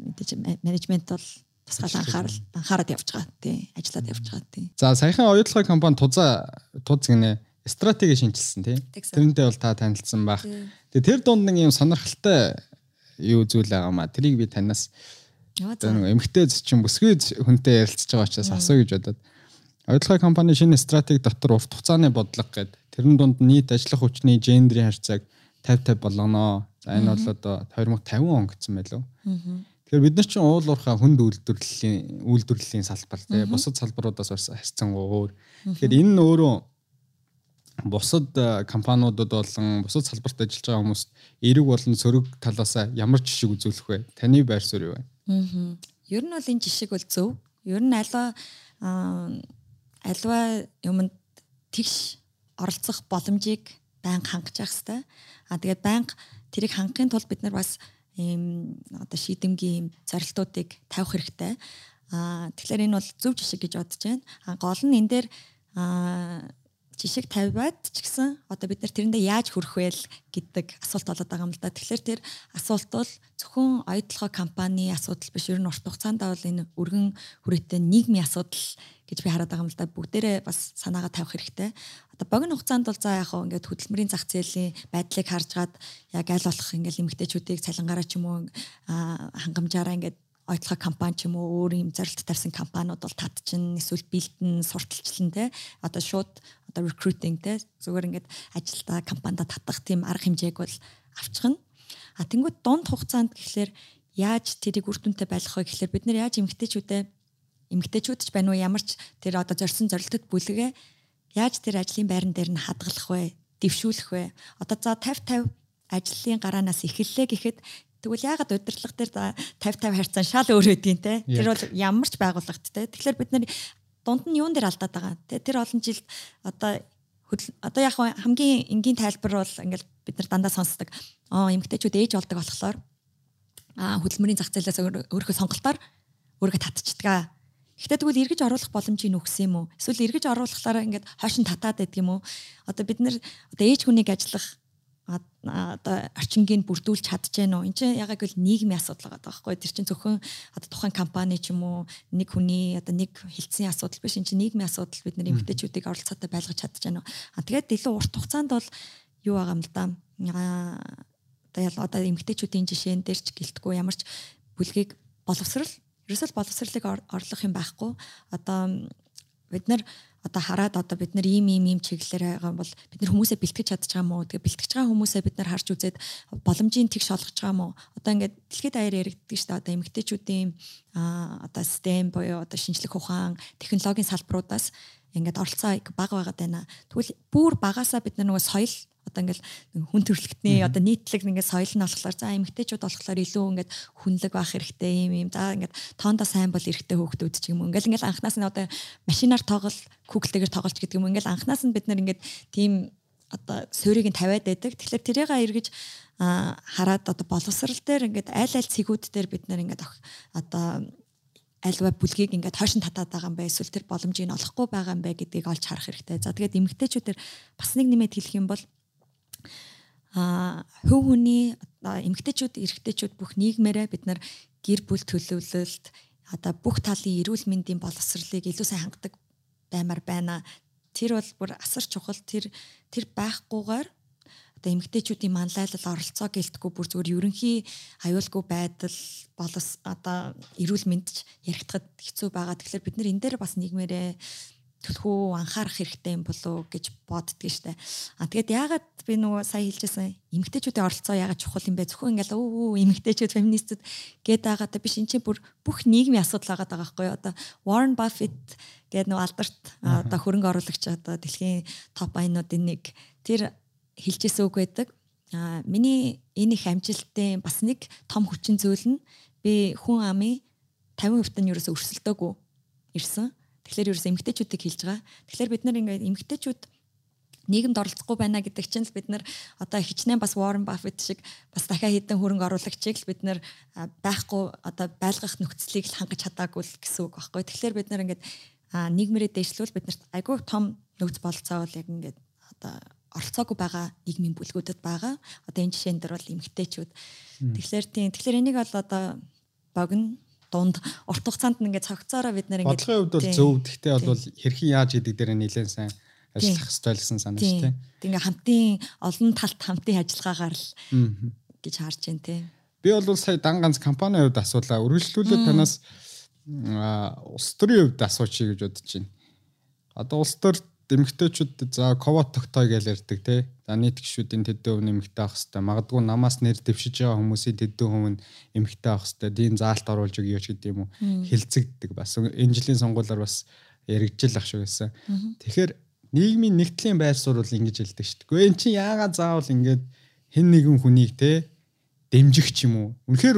S2: мэдээж менежмент бол тусгаал анхаарал анхаарал явж байгаа тийм. Ажиллаад явж байгаа тийм.
S1: За саяхан оюутлогын компани туза туз гинэ стратеги шинжилсэн тийм. Тэрнтэй бол та танилцсан баг. Тэгээ тэр дунд нэг юм сонирхолтой юу зүйл байгаа маа. Тэрийг би танаас нэг эмгтэй чинь бүсгүй хүнтэй ярилцж байгаа учраас асуу гэж бодоод Ойлгохой компани шинэ стратеги дотор урт хугацааны бодлого гэдэг тэрэн дунд нийт ажиллах хүчний гендрийн харьцааг 50 50 болгоно. За энэ бол одоо 2050 он гэсэн байлоо. Тэгэхээр бид нар чинь уул уурхай хүнд үйлдвэрлэлийн үйлдвэрлэлийн салбар тий бусад салбаруудаас бас харьцан өөр. Тэгэхээр энэ нь өөрөө бусад э, компаниудад болон бусад салбарт ажиллаж байгаа хүмүүст эерэг болон сөрөг талаас ямар жишг үзүүлэх вэ? Таны байр суурь юу вэ?
S2: Аа. Ер нь бол энэ жишг бол зөв. Ер нь альва альва юмд тэгш оролцох боломжийг байнга хангаж явах хэрэгтэй. А тэгээд байнга тэрийг хангахын тулд бид нар бас ийм одоо шийдэмгийн зорилтуудыг тавих хэрэгтэй. А тэгэхээр энэ бол зөв жишг гэж бодож байна. А гол нь энэ дээр а жишг тавиад ч гэсэн одоо бид нар тэрэндээ яаж хүрэх вэ гэдэг асуулт болоод байгаа юм л да. Тэгэхээр тэр асуулт бол зөвхөн ойдлогоо компани асуудал биш. Ер нь урт хугацаанд бол энэ өргөн хүрээтэй нийгмийн асуудал гэж би хараад байгаа юм л да. Бүгдээрээ бас санаагаа тавих хэрэгтэй. Одоо богино хугацаанд бол за яг хаа ингээд хөдөлмөрийн зах зээлийн байдлыг харж гад яг аль болох ингээд эмгтээчүүдийг цалингаараа ч юм уу хангамжаараа ингээд ойтлогоо компани ч юм уу өөр юм зорилт тавьсан компаниуд бол татчин эсвэл бэлдэн сурталчлан те одоо шууд одоо recruiting те зүгээр ингээд ажилдаа компанид татах тийм арга хэмжээг бол авчихна. А тэнгууд дунд хугацаанд гэхлээр яаж тэрийг үр дүнтэй байлгах вэ гэхлээр бид нар яаж эмгтээчүүдээ эмгтээчүүд ч байна уу ямар ч тэр одоо зорьсон зорилтод бүлэгээ яаж тэр ажлын байран дээр нь хадгалах вэ? дэвшүүлэх вэ? Одоо за 50 50 ажлын гараанаас эхэллээ гэхэд Тэгвэл яагаад удирдлага дээр 50 50 харьцан шал өөр өдгийн те. Тэр бол ямар ч байгууллагт те. Тэгэхээр бид нар дунд нь юун дээр алдаад байгаа. Тэ тэр олон жилд одоо одоо яг хамгийн энгийн тайлбар бол ингээл бид нар дандаа сонсдог. Аа эмгтээчүүд ээж болдог болохоор аа хөдөлмөрийн зах зээлээс өөрийнхөө сонголтоор өөрийгөө татчихдаг. Гэхдээ тэгвэл эргэж оруулах боломжийг өгсөн юм уу? Эсвэл эргэж оруулахлаараа ингээд хойш нь татаад байдаг юм уу? Одоо бид нар одоо ээж хүнийг ажиллах одоо орчингийг бүрдүүлж чадчихэв нөө. Энд чинь яг л нийгмийн асуудал байгаа байхгүй. Тэр чинь зөвхөн одоо тухайн компани ч юм уу нэг хүний одоо нэг хилцсэн асуудал биш. Энд чинь нийгмийн асуудал бид нар эмгтээчүүдийг оролцоотой байлгаж чадчихэв нөө. А тэгээд илүү урт хугацаанд бол юу байгаа юм л да. Одоо одоо эмгтээчүүдийн жишээн дээр ч гэлтгүй ямар ч бүлгийг боловсрал ерөөсөл боловсролыг орлох юм байхгүй. Одоо бид нар одоо хараад одоо бид нар ийм ийм ийм чиглэлээр байгаа бол бид нар хүмүүсээ бэлтгэж чадчих байгаа мó тэгээ бэлтгэж байгаа хүмүүсээ бид нар харж үзээд боломжийн тэгш олгож байгаа мó одоо ингээд дэлхийд даяар яригддаг шүү дээ. Одоо эмгтээчүүдийн одоо STEM буюу одоо шинжлэх ухаан технологийн салбаруудаас ингээд оролцоо бага байгаад байна. Тэгвэл бүр багасаа бид нар нөгөө соёл одоо ингээл хүн төрөлхтний одоо нийтлэг ингээд соёл нь болохоор за эмгтээчүүд болохоор илүү ингээд хүнлэг байх хэрэгтэй юм юм за ингээд тоондоо сайн бол эрэгтэй хөөхтүүд ч юм ингээл ингээл анханаас нь одоо машинаар тоглол Google-тэйгээр тоглолч гэдэг юм. Ингээл анханаас нь бид нар ингээд тийм одоо суурийг нь тавиад байдаг. Тэгэхээр тэрийг эргэж хараад одоо боловсрал дээр ингээд аль аль цэгүүд дээр бид нар ингээд одоо альва бүлгийг ингээд хойшин татаад байгаа юм бай эсвэл тэр боломжийг олохгүй байгаа юм бай гэдгийг олж харах хэрэгтэй. За тэгээд эмгтээчүүдээр бас нэг нэмээд хэлэх юм бол хөв хүний эмгтээчүүд эрэгтэйчүүд бүх нийгмээрээ бид нар гэр бүл төлөвлөлт одоо бүх талын эрүүл мэндийн боловсролыг илүү сайн хангадаг баймар байна. Тэр бол бүр асар чухал тэр тэр байхгүйгээр одоо эмгтээчүүдийн манлайлал оролцоо гэлтгүй бүр зүгээр ерөнхий аюулгүй байдал болос одоо эрүүл мэндч яригдахад хэцүү байгаа. Тэгэхээр бид нар энэ дээр бас нийгмээрээ төлхөө анхаарах хэрэгтэй юм болоо гэж боддгийг штэ. А тэгээд яагаад би нөгөө сая хэлжсэн эмгтээчүүдийн оролцоо яагаад чухал юм бэ? Зөвхөн ингээл өө эмгтээчүүд феминистүүд гээд байгаа та биш энэ чинь бүр бүх нийгмийн асуудал байгаа байхгүй юу? Одоо Warren Buffett гээд нөгөө алдарт одоо хөрөнгө оруулагч одоо дэлхийн топ айнуудын нэг тэр хэлжсэн үг байдаг. А миний энэ их амжилтын бас нэг том хүчин зүйл нь би хүн амын 50% нь ерөөсө өрсөлдөөгүй ирсэн Тэгэхээр ерөөс эмгтээчүүдийг хэлж байгаа. Тэгэхээр бид нар ингээд эмгтээчүүд нийгэмд оролцохгүй байна гэдэг чинь л бид нар одоо хичнээн бас Warren Buffett шиг бас дахиад хэдэн хөрөнгө оруулагчийг л бид нар байхгүй одоо байлгах нөхцөлийг л хангаж чадаагүй л гэсэн үг байхгүй. Тэгэхээр бид нар ингээд нийгмэрээ дэвшлүүл биднэрт айгүй том нөхц болцоо бол яг ингээд одоо оролцоогүй байгаа нийгмийн бүлгүүдэд байгаа. Одоо энэ жишээн дээр бол эмгтээчүүд. Тэгэхээр тийм тэгэхээр энийг бол одоо богино дунд урт хугацаанд ингээд цогцоороо бид нэр
S1: ингээд бодлогын хувьд бол зөв. Гэхдээ бол хэрхэн яаж идэг дээр нэлээд сайн ажиллах хэрэгтэй гэсэн санаа шүү дээ.
S2: Ингээ хамтын олон талт хамтын ажиллагаагаар л гэж харж байна те.
S1: Би бол сая дан ганц компанийн хувьд асуулаа. Үргэлжлүүлээд танаас улс төрийн хувьд асуучих гэж бодож байна. Одоо улс төр эмэгтэйчүүд за ковот тогтоё гэж ярьдаг те. За нийт гişүүдийн тэдэн хувь эмэгтэй авах хэвээр магадгүй намаас нэр дэвшиж байгаа хүмүүсийн тэдэн хувь нь эмэгтэй авах хэвээр дийн заалт оруулж өгье ч гэдэг юм уу. Хилцэгддэг бас энэ жилийн сонгуулиар бас яригдж л ах шүү гэсэн. Тэгэхээр нийгмийн нэгтлийн байр суурь бол ингэж хэлдэг шүү дээ. Гэхдээ эн чинь яагаад заавал ингэж хэн нэгэн хүнийг те дэмжих ч юм уу. Үнэхээр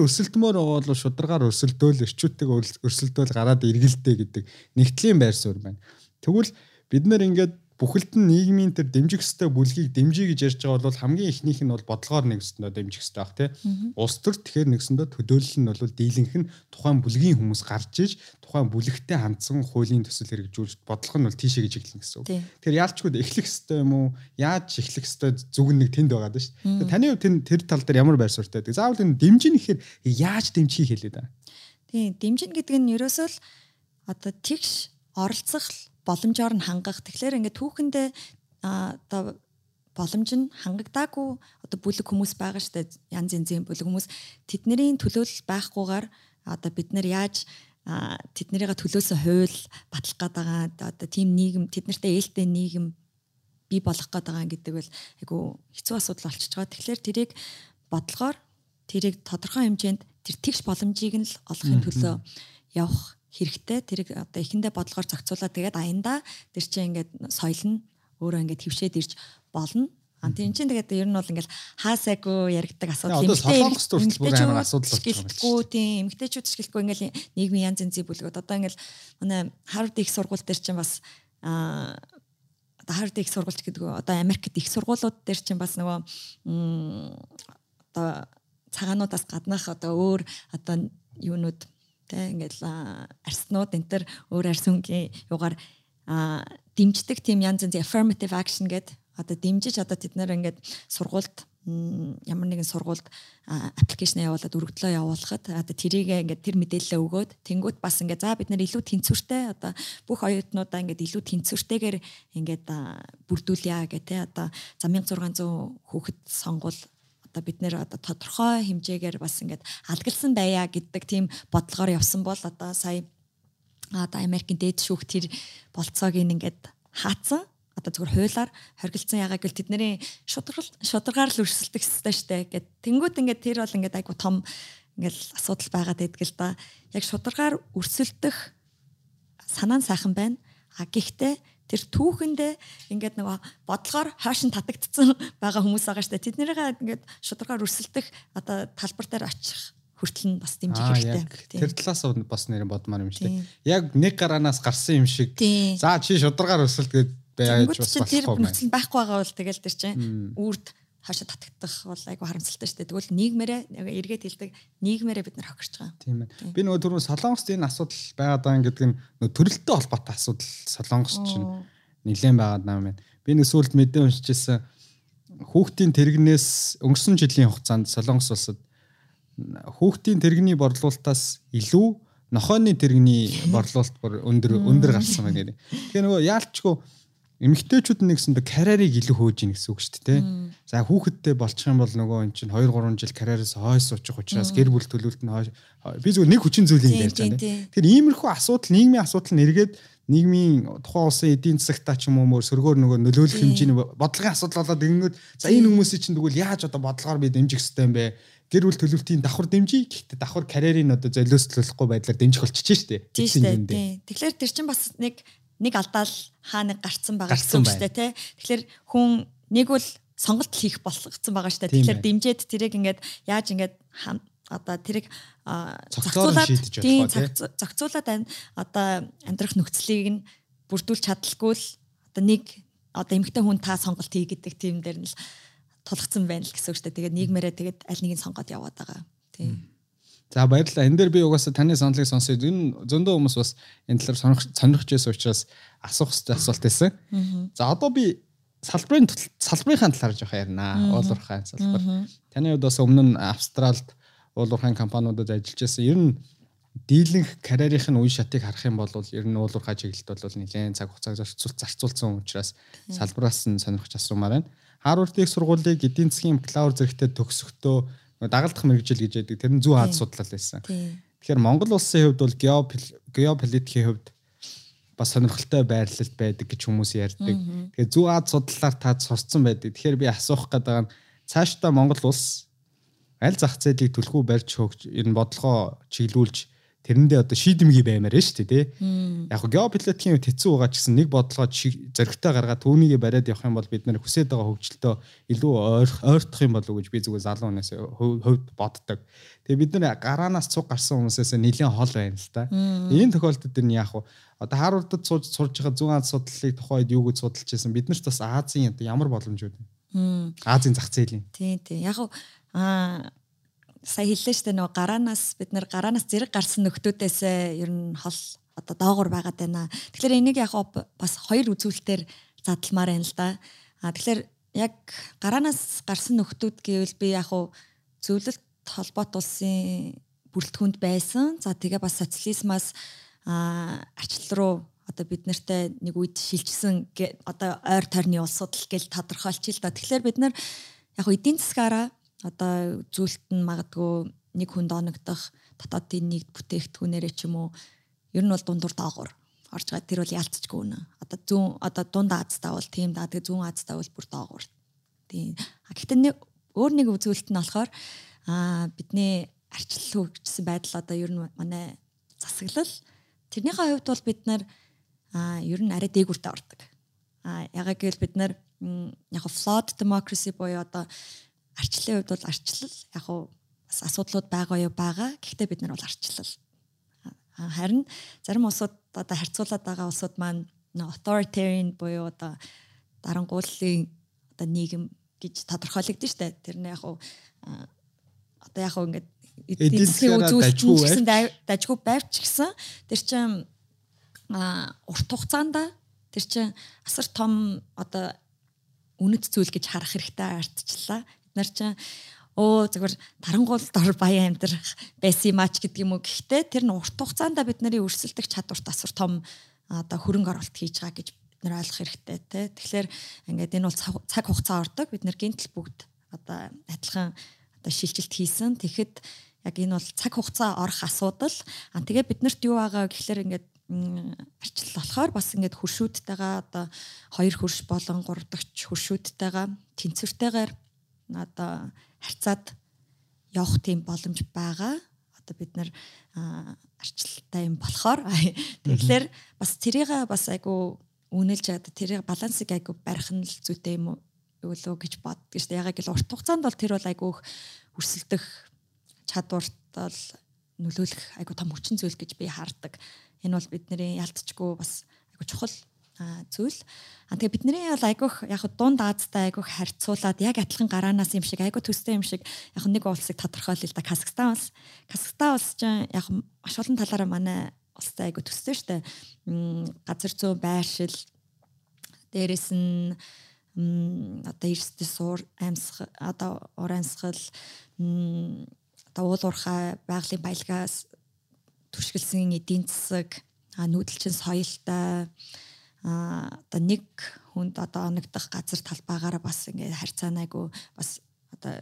S1: байгаа бол шударгаар өрсөлдөөл эрчүүтэйг өрсөлдөөл гараад эргэлдэ гэдэг нэгтлийн байр суурь байна. Тэгвэл бид нэр ингээд бүхэлд нь нийгмийн тэр дэмжих хөстэй бүлгийг дэмжиж гэж ярьж байгаа бол хамгийн ихнийх нь бол бодлогоор нэгсэндөө дэмжих хөстэй баг тий. Улс төр тэгэхээр нэгсэндөө төдөөлөл нь бол дийлэнх нь тухайн бүлгийн хүмүүс гарч иж тухайн бүлэгтэй хандсан хуулийн төсөл хэрэгжүүлж бодлого нь бол тийшээ гэж эхлэн гэсэн үг. Тэгэхээр яалчгүй эхлэх хөстэй юм уу? Яаж эхлэх хөстэй зүг нэг тэнд байгаа даа шүү. Таны хувьд тэр тал дээр ямар байр суурьтай байдаг? Заавал энэ дэмжин ихээр яаж дэмжихийг хэлээд байна.
S2: Тийм дэмжин гэдэг нь ерөөсөө л одоо тэгш оролцох боломжоор нь хангах. Тэгэхээр ингээд түүхэндээ одоо боломж нь хангагдаагүй одоо бүлэг хүмүүс байгаа штэ янз янзын бүлэг хүмүүс тэдний төлөөлөл байхгүйгээр одоо бид нар яаж тэднэрийг төлөөсөө хууль батлах гээд байгаа одоо тийм нийгэм тэднэртэй ээлтэй нийгэм бий болох гээд байгаа гэдэг бол айгу хэцүү асуудал болчихж байгаа. Тэгэхээр тэрийг бодлогоор тэрийг тодорхой хэмжээнд тэр тэгш боломжийг нь л олохын төлөө явах хэрэгтэй. Тэрийг одоо эхэндээ бодлогоор зохицуулаад тэгээд аянда тэр чинь ингээд соёл нь өөрөө ингээд хөвшөөд ирж болно. А тийм чинь тэгээд ер нь бол ингээл хаасайгүй яригдаг асуудал
S1: эмэгтэйчүүд асуудал
S2: шгэлтгүү тийм эмэгтэйчүүд шгэлтгүү ингээл нийгмийн янз янзын бүлгүүд одоо ингээл манай Харвард их сургууль дээр чинь бас а одоо Харвард их сургуульч гэдэг одоо Америкт их сургуулиуд дээр чинь бас нөгөө одоо цагаануудаас гаднах одоо өөр одоо юунууд Тэ ингээл арснууд энэ төр өөр арс өнгийн югаар дэмждэг тийм янз янз affirmative action гэдэг одоо дэмжиж одоо тэд нэр ингээд сургуульд ямар нэгэн сургуульд аппликейшн явуулаад өргөдлөө явуулахад одоо тэрийг ингээд тэр мэдээлэлээ өгөөд тэнгуут бас ингээд за бид нар илүү тэнцвэртэй одоо бүх оюутнуудаа ингээд илүү тэнцвэртэйгээр ингээд бүрдүүлъя гэх те одоо за 1600 хүүхэд сонгуул одоо бид нэр одоо тодорхой хэмжээгээр бас ингээд алгалсан байя гэдэг тийм бодлогоор явсан бол одоо сая одоо Америкийн дээд шүүх тэр болцоог ингээд хаацсан одоо зөвхөн хуулаар хоригдсан яагаад гэвэл тэдний шударгал шударгаар л өрсөлдөх хэрэгтэй штэ гэд. Тэнгуут ингээд тэр бол ингээд айгу том ингээд асуудал байгаад байдаг л да. Яг шударгаар өрсөлдөх санаа нь сайхан байна. А гэхдээ тэр түүхэндээ ингээд нөгөө бодлогоор хойшин татагдцсан байгаа хүмүүс байгаа штэ тэднэрийг ингээд шударгаар өрсөлдөх одоо талбар дээр очих хүртэл нь бас дэмжих хэрэгтэй.
S1: Тэр талаас бас нэр бодмаар юм дээ. Яг нэг гараанаас гарсан юм шиг. За чи шударгаар өсөлт гээд байж
S2: бас болохгүй. Тэр нөхцөл байхгүй байгаа бол тэгэл тэр чинь үрд хаашаа татагдах бол айгу харамсалтай шүү дээ. Тэгвэл нийгмээрээ эргээд хэлдэг нийгмээрээ бид нар хохирч байгаа.
S1: Тийм ээ. Би нөгөө түрүү Солонгост энэ асуудал байгаад байгаа гэдэг нь нөгөө төрөлтөө холбоотой асуудал Солонгос чинь нэлээд байгаад байгаа юм байна. Би нэг сүүлд мэдээ уншижсэн хүүхдийн тэрэгнээс өнгөрсөн жилийн хугацаанд Солонгос улсад хүүхдийн тэрэгний борлуулалтаас илүү нохооны тэрэгний борлуулалт өндөр өндөр гарсан байна. Тэгээ нөгөө яалчгүй эмэгтэйчүүд нэгсэндээ карьерийг илүү хөөж ийн гэсэн үг шүү дээ. За хүүхэдтэй болчих юм бол нөгөө эн чинь 2 3 жил карьераас хойш суучих учраас гэр бүл төлөвлөлт нь би зүгээр нэг хүчин зүйлийг ярьж байгаа юм. Тэгэхээр иймэрхүү асуудал нийгмийн асуудал нь эргээд нийгмийн тухайн улсын эдийн засагтаа ч юм уу мөр сөргөөр нөгөө нөлөөлөх хэмжээний бодлогын асуудал болоод ингэнгүүт за энэ хүмүүсийн чинь тэгвэл яаж одоо бодлогоор би дэмжих хэрэгтэй юм бэ? гэр бүл төлөвлөлтийн давхар дэмжиж гэхдээ давхар карьерийн одоо золиослохгүй байдлаар дэмжих болчихж штэ.
S2: Тийм шүү дээ. Тэгэхээр тэр чинь бас нэг нэг алдаал хаа нэг гарцсан байгаа гэсэн үг шүү дээ тий. Тэгэхээр хүн нэг бол сонголт хийх болгоцсон байгаа шүү дээ. Тэгэхээр дэмжиж тэрийг ингээд яаж ингээд одоо тэрийг
S1: зохицуулаад тийм
S2: зохицуулаад одоо амьдрах нөхцөлийг нь бүрдүүлж чадлаггүй л одоо нэг одоо эмэгтэй хүн та сонголт хий гэдэг тийм дээр нь л тулгцсан байна л гэсэн үг шүү дээ. Тэгээд нийгмээрээ тэгээд аль нэгийг сонгоод яваад байгаа. Тийм.
S1: За баярлалаа. Энэ дээр би угаасаа таны саналыг сонсоод энэ зөндөө хүмүүс бас энэ талаар сонирх сонирхож байсан учраас асуух хэрэгтэй асуулт байсан. За одоо би салбарын салбарынхаа талаар жоох ярина. Уулуурхайн салбар. Таны хувьд бас өмнө нь Австралд уулуурхайн компаниудад ажиллаж байсан. Ер нь дийлэнх карьерийнх нь үе шатыг харах юм бол ер нь уулуурхай чиглэлд бол нэлээд цаг хугацаа зарцуул зарцуулсан учраас салбараас нь сонирхож асуумаар байна. Харвардын сургуулийг эдийн засгийн бакалавр зэрэгтээ төгсөхдөө дагалдах мэрэгжил гэж яддаг. Тэр нь зүү хаад судлал байсан. Тэгэхээр Монгол улсын хувьд бол геополитикийн хувьд бас сонирхолтой байрлалд байдаг гэж хүмүүс ярьдаг. Тэгэхээр зүү хаад судлалаар та сурцсан байдаг. Тэгэхээр би асуух гэдэг байгаа нь цаашдаа Монгол улс аль зах зээлийг түлхүү барьж хөгж нь бодлогоо чиглүүлж тэрэндээ одоо шийдэмгий баймаар нь шүү дээ тий. Яг гоо геополитикийн хувьд хэцүү байгаа ч гэсэн нэг бодлогоо зөрөгтэй гаргаад түүнийг бариад явах юм бол бид нэр хүсэж байгаа хөгжилтөө илүү ойртох юм болов уу гэж би зүгээр залуу хүнээс хувьд боддог. Тэгээ бид нэр гараанаас цуг гарсан хүмүүсээс нэлийн хол байна л та. Энэ тохиолдолд энэ яг уу одоо Харвардд сууж сурж байгаа зүүн Аз судлалыг тухайд юу гэж судалж байсан бид нарт бас Азийн одоо ямар боломжууд вэ? Азийн зах зээлийн.
S2: Тий, тий. Яг аа сая хэллээ дээ нөгөө гараанаас бид нэр гараанаас зэрэг гарсан нөхдүүдээс ер нь хол одоо доогуур байгаад байна. Тэгэхээр энийг яг бас хоёр үзүүлэлтээр задлмаар байна л да. А тэгэхээр яг гараанаас гарсан нөхдүүд гэвэл би яг зөвлөлт холбоот улсын бүрэлдэхүүнд байсан. За тэгээ бас социализмаас арчлал руу одоо бид нартай нэг үед шилжсэн одоо ойр тойрны улсууд л гэж тодорхойлчих л да. Тэгэхээр бид нар яг эдийн засгаараа одоо зүйлт нь магадгүй нэг хүнд оногдох дотоодын нийт бүтээгдэхүүнээрээ ч юм уу ер нь бол дундуур доогуур орж байгаа. Тэр бол яалтчгүй нэ одоо зүүн одоо дунд Азтай бол тийм да тэгээ зүүн Азтай бол бүр доогуур. Тийм. Гэхдээ нэг өөр нэг үзүүлэлт нь болохоор аа бидний арчлал хөгжсөн байдал одоо ер нь манай засаглал. Тэрнийхээ хувьд бол бид нар аа ер нь арай дээгүүртээ ордог. Аа ягаад гэвэл бид нар яг flawed democracy буюу одоо арчлалын хувьд бол арчлал яг уу бас асуудлууд байгаа юу байгаа. Гэхдээ бид нар бол арчлал. Харин зарим улсууд одоо харьцуулаад байгаа улсууд маань authoritarian буюу одоо дарангууллын одоо нийгэм гэж тодорхойлогдсон шүү дээ. Тэр нь яг уу одоо яг уу ингээд эдийн засгийн үзүүлэлт дажгүй байвч гэсэн тэр чинь урт хугацаанд тэр чинь асар том одоо үнэт зүйл гэж харах хэрэгтэй ардчлаа нар чинь оо зөвхөн тарангуулд ор баян амьдрах байсан юм ач гэдэг юм уу гэхдээ тэр нь урт хугацаанд бид нарын өрсөлдөх чадварт асар том одоо хөрөнгө оруулалт хийж байгаа гэж бид нар ойлгох хэрэгтэй тий. Тэгэхээр ингээд энэ бол цаг хугацаа ордог бид нар гинтл бүгд одоо адилхан одоо шилжилт хийсэн. Тэгэхэд яг энэ бол цаг хугацаа орох асуудал. А тэгээ биднэрт юу байгаа гэхэлэр ингээд арчил болохоор бас ингээд хөршүүдтэйгээ одоо хоёр хөрш болон гурав дахь хөршүүдтэйгээ тэнцвэртэйгээр одоо харьцаад явах тийм боломж байгаа. Одоо бид нар арчлалтай юм болохоор тэгэхээр бас тэрийг бас айгу үнэлж одоо тэрийг балансыг айгу барих нь л зүйтэй юм уу лөө гэж боддог шүү дээ. Яг л урт хугацаанд бол тэр бол айгу өрсөлдөх чадварт бол нөлөөлөх айгу том хүчин зүйл гэж би хардаг. Энэ бол бидний ялцчгүй бас айгу чухал зүйл. А тэгээ бидний бол айгүйх яг дунд Азтай айгүйх харьцуулаад яг адилхан гараанаас юм шиг айгүй төстэй юм шиг яг нэг улсыг тодорхойлъё л да Казахстан улс. Казахстан улс ч яг маш олон талаараа манай улстай айгүй төстэй штэ. Газар зүй байршил дээрэс нь одоо эрсдэл суур амьсгал одоо урамсгал одоо уул уурхай байгалийн баялгаас түршгэлсэн эдийн засаг нүүдэлчин соёлтой а одоо нэг хүнд одоо оногдох газар талбайгаараа бас ингээд харьцаанайгүй бас одоо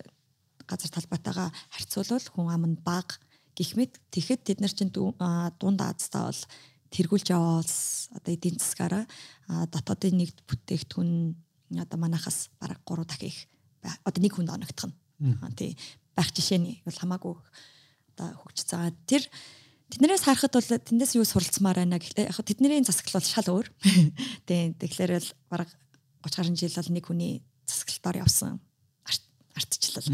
S2: газар талбайтайгаа харьцуулбал хүн ам нь бага гэх мэт. Тэгэхэд тэд нар чинь дунд Азтаа бол тэргүүлж яваа улс одоо эдийн засгаараа дотоодын нэгд бүтээгдэхүүн одоо манахаас бараг 3 дахин их одоо нэг хүнд оногдох нь. Тий. Байх жишээний бол хамаагүй одоо хөгжиж байгаа. Тэр Тэднээс харахад бол тэндээс юу суралцмаар байна гэхдээ яг тэдний засаглал бол шал өөр. Тийм тэгэхээр бол бараг 30 гаруй жил бол нэг хүний засаглалтаар явсан ардчлал.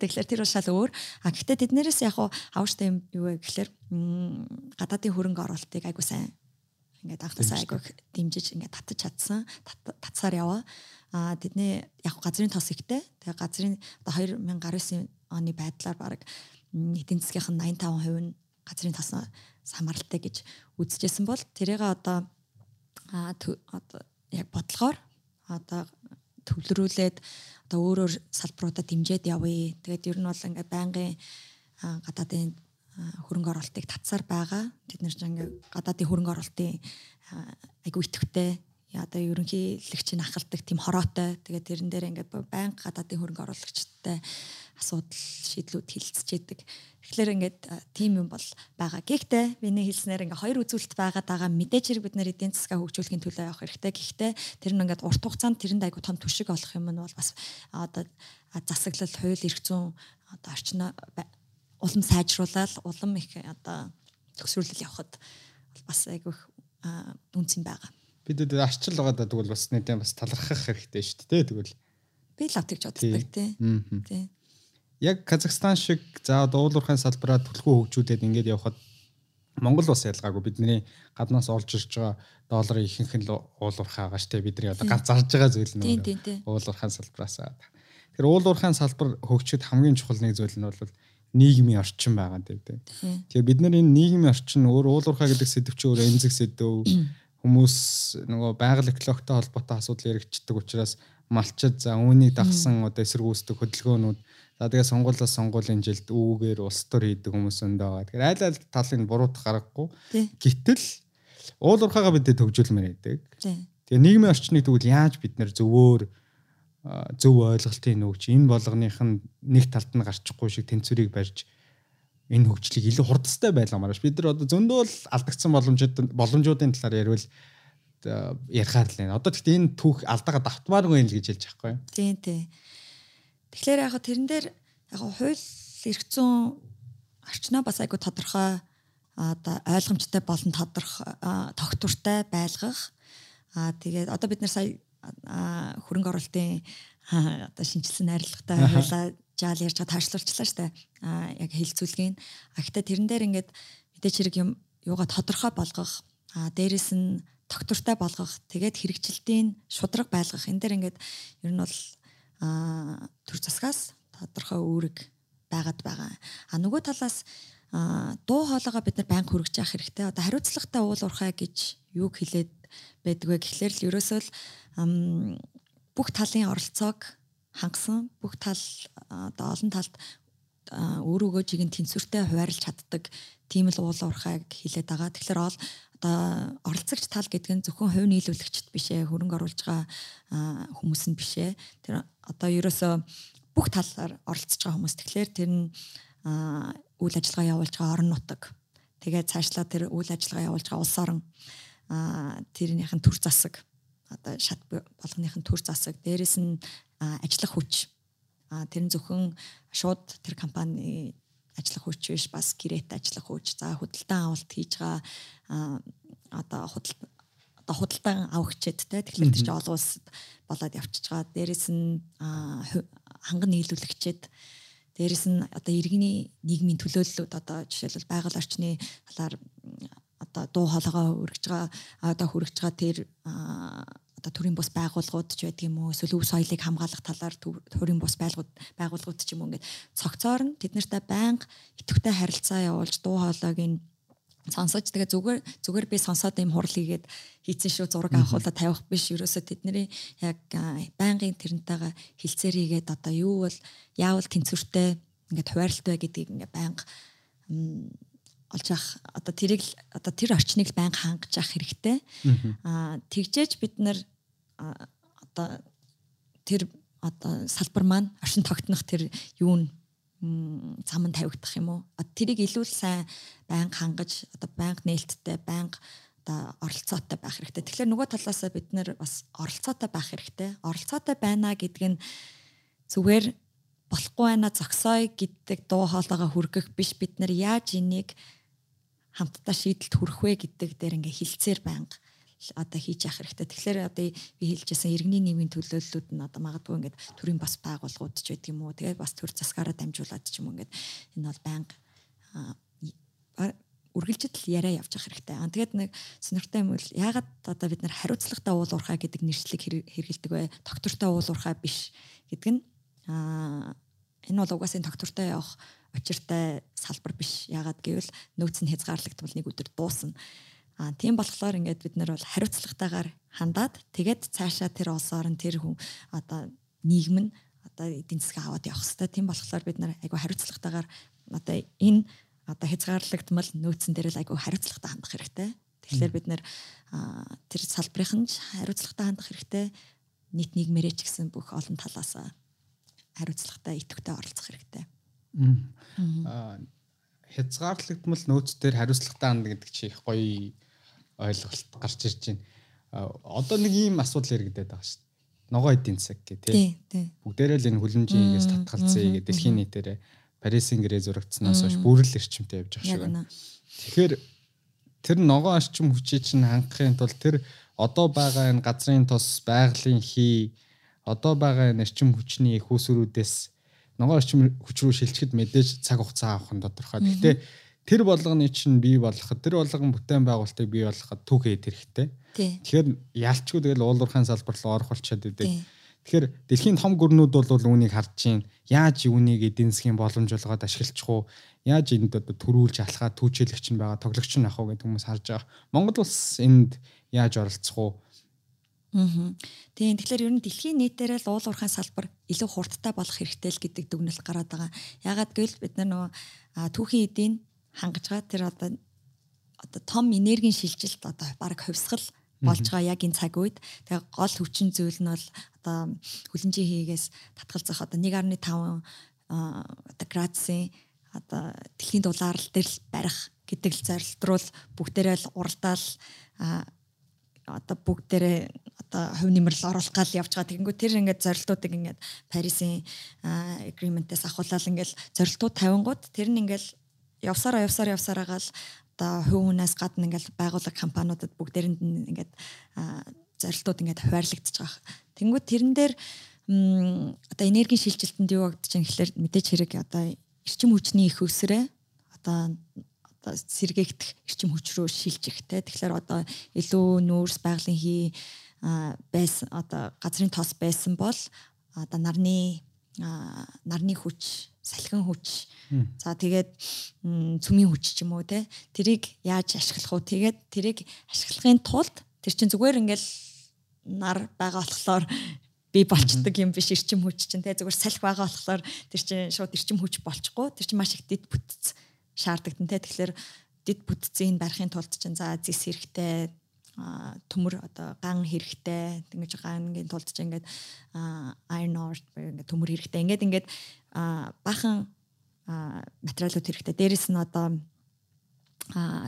S2: Тэгэхээр тэр бол шал өөр. А гэхдээ тэднээс яг авштай юм юу вэ гэхээр гадаадын хөрөнгө оруулалтыг айгуу сайн ингээд анхнаасаа айгуу дэмжиж ингээд татаж чадсан. Татсаар яваа. А тэдний яг газрын тос ихтэй. Тэгээ газрын одоо 2019 оны байдлаар бараг эдийн засгийнх нь 85% нь газрын тосноо самаралтай гэж үзэжсэн бол тэрийг одоо одоо яг бодлогоор одоо төвлөрүүлээд одоо өөрөөр салбаруудаа дэмжиж явъя. Тэгээд ер нь бол ингээд байнгын гадаадын хөрөнгө оруулалтыг татсаар байгаа. Бид нэр чинь ингээ гадаадын хөрөнгө оруулалтын айгу итгэвтэй одоо ерөнхийлөгчийн ахалдаг тийм хороотой. Тэгээд тэрэн дээр ингээд байнга гадаадын хөрөнгө оруулагчтай асуудал шийдлүүд хилцэж яадаг. Тэгэхээр ингээд тийм юм бол байгаа. Гэхдээ миний хэлснээр ингээд хоёр үзүүлэлт байгаа даа мэдээж хэрэг бид нэр эдийн засгаа хөгжүүлэхийн төлөө явах хэрэгтэй. Гэхдээ тэр нь ингээд урт хугацаанд тэрэнд айгу том түшиг олох юм нь бол бас одоо засаглал, хууль эрх зүйн одоо орчноо улам сайжруулаад улам их одоо төгсрүүлэл явахад бас айгу үнц юм байгаа
S1: бид арчил байгаа тэгвэл бас нэгэн бас талархах хэрэгтэй шүү дээ тэгвэл
S2: би л авт гэж боддог тий.
S1: Яг Казахстан шиг за уул уурхайн салбараа төлхөө хөгжүүлээд ингээд явхад Монгол бас ялгаагүй. Бидний гаднаас олж ирж байгаа долларын ихэнх нь уул уурхай байгаа штэ бидний одоо ганц зарж байгаа зүйл нь уул уурхайн салбараас. Тэгэхээр уул уурхайн салбар хөгжихэд хамгийн чухал нэг зүйл нь бол нийгмийн орчин байгаа гэдэг. Тэгэхээр бид нар энэ нийгмийн орчин өөр уул уурхай гэдэг сэдв чи өөр эмзэг сэдв хүмүүс нөгөө байгаль экологтой холбоотой асуудал яригддаг учраас малчид за үүнийг дагсан одоо эсэргүүцдэг хөдөлгөөнүүд за тэгээ сонгуулиас сонгуулийн жилд үүгээр улс төр хийдэг хүмүүс өндөө байгаа. Тэгэхээр айл айл талын буруутах гаргагүй. Гэтэл уул уурхаагаа бид төгжүүлмээр байдаг. Тэгээ нийгмийн орчныг тэгвэл яаж бид нэр зөвөөр зөв ойлголтын нөгч энэ болгоных нь нэг талд нь гарчихгүй шиг тэнцвэрийг барьж энэ хөгжлийг илүү хурдтай байлгамаар ш. Бид нар одоо зөндөө л алдагдсан боломжууд боломжуудын талаар ярил ярихаар л байна. Одоо гэхдээ энэ түүх алдаага давтмааргүй юм л гэж хэлж байхгүй юу?
S2: Тийм тийм. Тэгэхээр яг тэрэн дээр яг хууль эрх зүйн орчноо бас айгу тодорхой одоо ойлгомжтой болон тодорхой тогтвортой байлгах. Аа тэгээд одоо бид нар сая хөрөнгө оруулалтын одоо шинжилсэн найрлагатай хуулаа жаал ярьж байгаа таашлуулчлаа штэ. Аа яг хэлцүүлгийн. А гэхдээ тэрэн дээр ингээд мэдээч хэрэг юм юугаа тодорхой болгох. Аа дээрэс нь тогтвортой болгох. Тэгээд хэрэгжилтийн шудраг байлгах. Энд дээр ингээд ер нь бол төр засгаас тодорхой үүрэг байгаад байгаа. А нөгөө талаас дуу хоолойгоо бид нар байнга хүргэж явах хэрэгтэй. Одоо хариуцлагатай уул уурхай гэж юуг хэлээд байдгүй гэхлээр л ерөөсөө л бүх талын оролцоог хангасан бүх тал одоо олон талд өөрөөгөө жигийн тэнцвэртэй хуваарлж чаддаг тийм л уул уурхайг хилээд байгаа. Тэгэхээр ол одоо оролцогч тал гэдэг нь зөвхөн хувь нийлүүлэгчд биш ээ, хөрөнгө оруулж байгаа хүмүүс нь биш ээ. Тэр одоо ерөөсөө бүх талаар оролцож байгаа хүмүүс. Тэгэхээр тэр нь үйл ажиллагаа явуулж байгаа орон нутаг. Тэгээд цаашлаа тэр үйл ажиллагаа явуулж байгаа улс орон тэрнийхэн төр засаг одоо шат болгоныхын төр засаг дээрэс нь ажиллах хүч. Тэр нь зөвхөн шууд тэр компани ажиллах хүч биш бас гэрээт ажиллах хүч. За худалдан авалт хийж байгаа одоо худал одоо худалдан авахчэд те тэгэхээр чинь олон улсад болоод явчихж байгаа. Дээрэс нь ханган нийлүүлэгчэд дээрэс нь одоо иргэний нийгмийн төлөөллүүд одоо жишээлбэл байгаль орчны талаар одоо дуу хоолойгоо өргөж байгаа одоо хүргэж байгаа тэр одоо төрийн бус байгууллагууд ч байдаг юм уу эсвэл өв соёлыг хамгаалах талаар төрийн бус байгууллагууд ч юм уу ингээд цогцоор нь тэд нартай байнга идэвхтэй харилцаа явуулж дуу хоолойг нь сонсож тэгээ зүгээр зүгээр би сонсоод юм хурал хийгээд хийцэн шүү зураг авахулаа тавих биш. Ерөөсөө тэдний яг байнгын тэрнтэйгээ хилцээр хийгээд одоо юу бол яавал тэнцвэртэй ингээд хуваарлалтай гэдгийг ингээд байнга олж авах одоо тэрийг одоо тэр орчныг байнга хангаж авах хэрэгтэй. Аа тэгжээж бид нар одоо тэр одоо салбар маань оршин тогтнох тэр юу н заман тавигдах юм уу? Тэрийг илүү сайн байнга хангаж одоо байнга нээлттэй байнга одоо оролцоотой байх хэрэгтэй. Тэгэхээр нөгөө талаас бид нэр бас оролцоотой байх хэрэгтэй. Оролцоотой байна гэдэг нь зүгээр болохгүй байна зогсоё гэдэг дуу хоолойгоо хүргэх биш бид нар яаж энийг хамтдаа шийдэлд хүрэх вэ гэдэг дээр ингээ хилцээр байнга одоо хийж явах хэрэгтэй. Тэгэхээр одоо би хэлжсэн иргэний нийгмийн төлөөллүүд нь одоо магадгүй ингээд төрийн бас байгууллагууд ч байдаг юм уу. Тэгээд бас төр засгаараа дамжуулаад ч юм уу ингээд энэ бол байнга үргэлжил яриа явж явах хэрэгтэй. Аа тэгээд нэг сонирхтой юм бол ягаад одоо бид нар хариуцлагатай уул уурхай гэдэг нэршлиг хэрэгэлдэг вэ? Доктортой уул уурхай биш гэдэг нь аа энэ бол угаасаа доктортой явах учиртай салбар биш. Ягаад гэвэл нөөц нь хязгаарлагдвал нэг өдөр дуусна. Аа тийм болохоор ингээд бид нар бол хариуцлагатайгаар хандаад тэгээд цаашаа тэр улсоор нь тэр хүн одоо нийгэм нь одоо эдийн засаг аваад явах хэрэгтэй. Тийм болохоор бид нар айгүй хариуцлагатайгаар одоо энэ одоо хязгаарлагдмал нөөцөн дээр л айгүй хариуцлагатай хандах хэрэгтэй. Тэгэхээр бид нэр тэр салбарын ч хариуцлагатай хандах хэрэгтэй. Нийт нийгмээрээ ч гэсэн бүх олон талаас хариуцлагатай идэвхтэй оролцох хэрэгтэй.
S1: Аа хязгаарлагдмал нөөцдөр хариуцлагатай хандах гэдэг чи их гоё ойлголт гарч ирж байна. Одоо нэг ийм асуудал иргэдэд байгаа шүү дээ. Ногоо эдийн засаг гэх
S2: тий.
S1: Бүгдээрээ л энэ хүлэмжийнхээс татгалцъя гэдэг дэлхийн нийтээрээ Парисын гэрээ зурагдсанаас хойш бүрэл эрчимтэй явж байгаа шиг байна. Тэгэхээр тэр ногоо орчим хүчийг чинь хангахын тулд тэр одоо байгаа энэ газрын тус байгалийн хий одоо байгаа энэ эрчим хүчний их усрүүдээс ногоо орчим хүч рүү шилжихэд мэдээж цаг хугацаа авах нь тодорхой. Гэхдээ тэр болгоны чинь бий болгоход тэр болгон бүтээн байгуулалтыг бий болгоход түүхээ хэрэгтэй. Тэгэхээр ялчгүй тэгэл уулуурхайн салбар руу орох болчиход байдаг. Тэгэхээр дэлхийн том гүрнүүд бол үүнийг харж чинь яаж үүнийг эдийн засгийн боломж болгоод ашиглах уу? Яаж энд одоо төрүүлж алхаад түүчэлэгч нь байгаа, тоглогч нь ах уу гэдэг хүмүүс харж байгаа. Монгол улс энд яаж оролцох уу?
S2: Аа. Тийм тэгэхээр ер нь дэлхийн нийтээрээ л уул уурхайн салбар илүү хурдтай болох хэрэгтэй л гэдэг дүгнэлт гараад байгаа. Ягаад гэвэл бид нар нөгөө түүхийн эдийн хангаж байгаа тэр одоо одоо том энергийн шилжилт одоо баг хувьсгал болж байгаа яг энэ цаг үед тэгээ гол хүчин зүйл нь бол одоо хүлэнжийн хийгээс татгалзах одоо 1.5 одоо градусын одоо дэлхийн дулаалал дээр л барих гэдэг л зорилт руу бүгдээрээ л уралдаал одоо бүгдээрээ одоо хувь нэмрэл оруулах гал явж байгаа. Тэгэнгүүт тэр ингээд зорилтуудыг ингээд Парисын agreement-ээс ахуулаад ингээд зорилтууд тавингууд тэр нь ингээд явсараа явсараа явсараа гал одоо хувь хүнээс гадна ингээл байгууллага компаниудад бүгдээрэнд нь ингээд зорилтууд ингээд хуваарлагдчих байгаа. Тэнгүүд тэрэн дээр одоо энергийн шилжилтэнд юуагдаж байгаа гэхэлэр мэдээж хэрэг одоо эрчим хүчний их өсрээ одоо одоо сэргээгдэх эрчим хүч рүү шилжих те тэгэхээр одоо илүү нүүрс байгалийн хий байсан одоо газрын тоос байсан бол одоо нарны нарны хүч салхин хүч. За тэгээд цүмийн хүч ч юм уу те? Тэрийг яаж ашиглах уу тэгээд тэрийг ашиглахын тулд тэр чинь зүгээр ингээл нар байгаа болохоор би болчдөг юм биш эрчим хүч чинь те? Зүгээр салхи байгаа болохоор тэр чинь шууд эрчим хүч болчихгүй. Тэр чинь маш их дэд бүтц шаардлагдан те. Тэгэхээр дэд бүтцийн барихын тулд чинь за зис хэрэгтэй төмөр одоо ган хэрэгтэй. Ингэж гангийн тулд ч ингээд iron ore ингээд төмөр хэрэгтэй. Ингээд ингээд бахан материалууд хэрэгтэй. Дээрэс нь одоо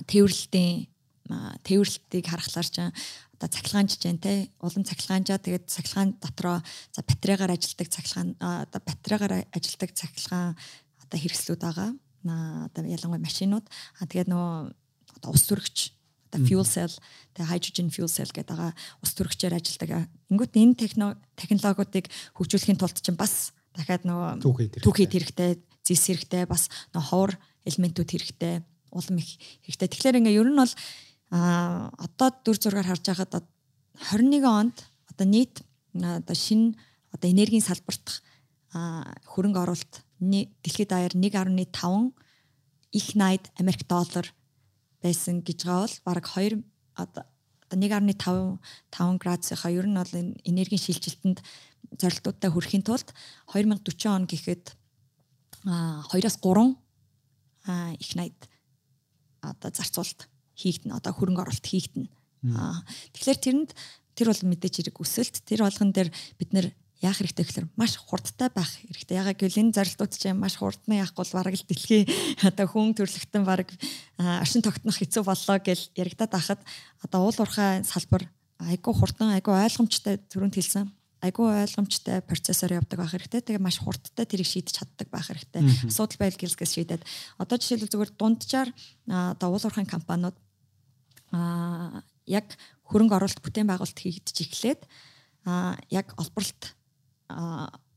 S2: тээвэрлэлтийн тээвэрлэлтийг харахлаар ч одоо цахилгаанч जैन те. Улам цахилгаанжаа тэгээд цахилгаан дотроо за батарейгаар ажилдаг цахилгаан одоо батарейгаар ажилдаг цахилгаан одоо хэрэгслүүд байгаа. Одоо ялангуяа машинууд а тэгээд нөгөө одоо ус төрөгч одоо fuel cell тэгээ hydrogen fuel cell гэдэг байгаа ус төрөгчээр ажилладаг. Ингүүт энэ технологиудыг хөгжүүлэхийн тулд чинь бас дахиад нөгөө түүхийд хэрэгтэй, зис хэрэгтэй, бас нөгөө ховор элементүүд хэрэгтэй, улам их хэрэгтэй. Тэгэхээр ингээ ер нь бол а одоо дүр зургаар харж байхад 21 онд одоо нийт одоо шинэ одоо энергийн салбарт хөрөнгө оруулалт дэлхийд даяар 1.5 их найд Америк доллар байсан гэж байгаа бол бараг 2 одоо 1.5 5 градусынхаа ер нь бол энэ энергийн шилжилтэнд зорилтуудтай хүрэхин тулд 2040 он гэхэд а 2-оос 3 а их найд одоо зарцуулалт хийгдэн одоо хөрөнгө оруулалт хийгдэн. А тэгэхээр тэрэнд тэр бол мэдээж хэрэг өсөлт тэр болгон дээр бид нэр яах хэрэгтэй гэхээр маш хурдтай байх хэрэгтэй. Ягаад гэвэл энэ зарилтууд чинь маш хурдны яахгүй бол бараг л дэлхийн одоо хүн төрлөختөн бараг оршин тогтнох хэцүү боллоо гэж яригадаад байхад одоо уул уурхай салбар айгүй хурдан айгүй ойлгомжтой төрөнд хэлсэн айгүй ойлгомжтой процессор явдаг байх хэрэгтэй. Тэгээ маш хурдтай тэрийг шийдэж чаддаг байх хэрэгтэй. Асуудал байл гэлсгээс шийдээд одоо жишээлбэл зүгээр дунджаар одоо уул уурхайн компаниуд а яг хөрөнгө оруулалт бүтээн байгуулалт хийгдэж эхлээд а яг олборлт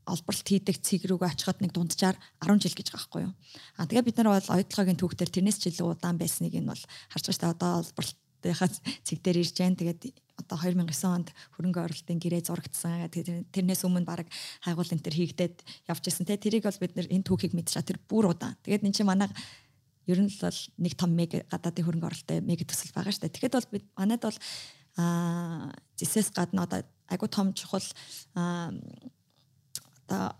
S2: олборлт хийдэг цэг рүүгээ очиход нэг дунджаар 10 жил гэж байгаа байхгүй юу. А тэгээ бид нар бол оюутлагын түүхтэр тэрнээс ч илүү удаан байсныг нь бол харж байгаа шүү дээ. Одоо олборлтынхаа цэг дээр ирж जैन тэгээд одоо 2009 онд хөрөнгө оруулалтын гэрээ зурагдсан. Тэгээд тэрнээс өмнө баг хайгуул энэ төр хийгдээд явж исэн те. Тэрийг бол бид нэр энэ түүхийг мэдчиха тэр бүр удаан. Тэгээд эн чинь манай ер нь л нэг том мега гадаадын хөрөнгө оруулалттай мега төсөл байгаа шүү дээ. Тэгэхэд бол бид манайд бол а зэсэс гадна одоо айгу том чухал одоо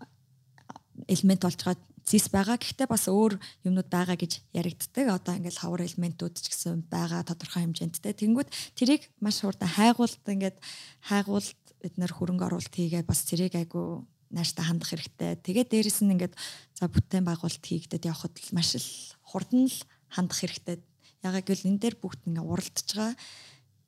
S2: элемент болж байгаа зис байгаа. Гэхдээ бас өөр юмнууд байгаа гэж яригддаг. Одоо ингээд хавар элементүүд ч гэсэн байгаа тодорхой хэмжээндтэй. Тэнгүүд тэрийг маш хурдан хайгуулт ингээд хайгуулт бид нэр хөрөнгө оруулалт хийгээд бас зэрэг айгу нааштай хандах хэрэгтэй. Тэгээд дээрэс нь ингээд за бүтээн байгуулалт хийгдэд явхад маш л хурдан л хандах хэрэгтэй. Ягаад гэвэл энэ дээр бүгд ингээд уралдаж байгаа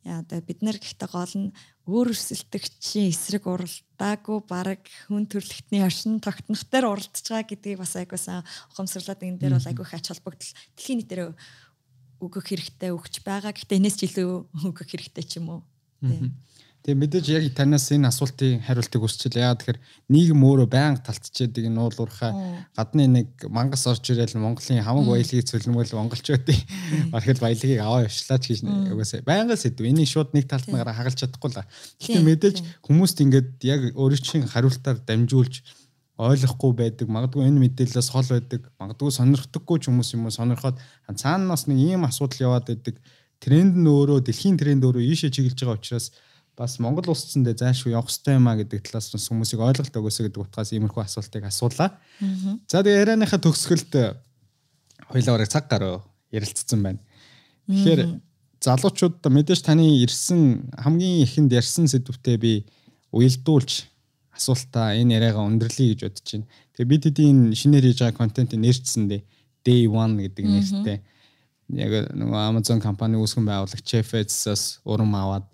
S2: Яа одоо бид нар гэхдээ гол нь өөр өрсөлдөгчийн эсрэг уралдаагүй баг хүн төрлөختний оршин тогтнох дээр уралдаж байгаа гэдгийг бас айгуусан ухамсарлаад энэ дээр бол айгүй их ач холбогдол дэлхийн нийтээр өгөх хэрэгтэй өгч байгаа. Гэхдээ энэс ч илүү өгөх хэрэгтэй ч юм уу. Тийм.
S1: Тэгээ мэдээж яг танаас энэ асуултын хариултыг хүсчихлээ. Яа тэгэхээр нийгэм өөрөө байнга талтчээдэг энэ уулуурхаа гадны нэг мангас орж ирээл Монголын хамаг баялагийг цөлмөл монголчуудын бархил баялагийг аваа явшлаач гэж угаасаа байнга сэдв. Энийг шууд нэг талд нь хагалж чадахгүй л. Гэхдээ мэдээж хүмүүст ингээд яг өөрийн хариултаар дамжуулж ойлгохгүй байдаг. Магадгүй энэ мэдээлэлээс хол байдаг. Магадгүй сонирхдаггүй ч хүмүүс юм уу сонирхоод цаанаас нэг ийм асуудал яваад байдаг. Тренд нь өөрөө дэлхийн тренд өөрөө ийшээ чиглэж байгаа учраас бас Монгол улсцэндээ заашгүй явах хэрэгтэй юм а гэдэг талаас нь хүмүүсийг ойлголт өгөөсэй гэдэг утгаас иймэрхүү асуултыг асуулаа. За тэгээ ярианыхаа төгсгөлд хоёлаа бараг цаг гаруй ярилцсан байна. Тэгэхээр залуучууд мэдээж таны ирсэн хамгийн ихэнд ярьсан сэдвүүтээ би уялдуулж асуултаа энэ яриагаа өндөрлөе гэж бодож байна. Тэгээ бид хэдийн шинээр хийж байгаа контентыг нэрчсэндээ Day 1 гэдэг нэртэй яг нөгөө Amazon компани үүсгэн байгуулагч Chefs-аас урам аваад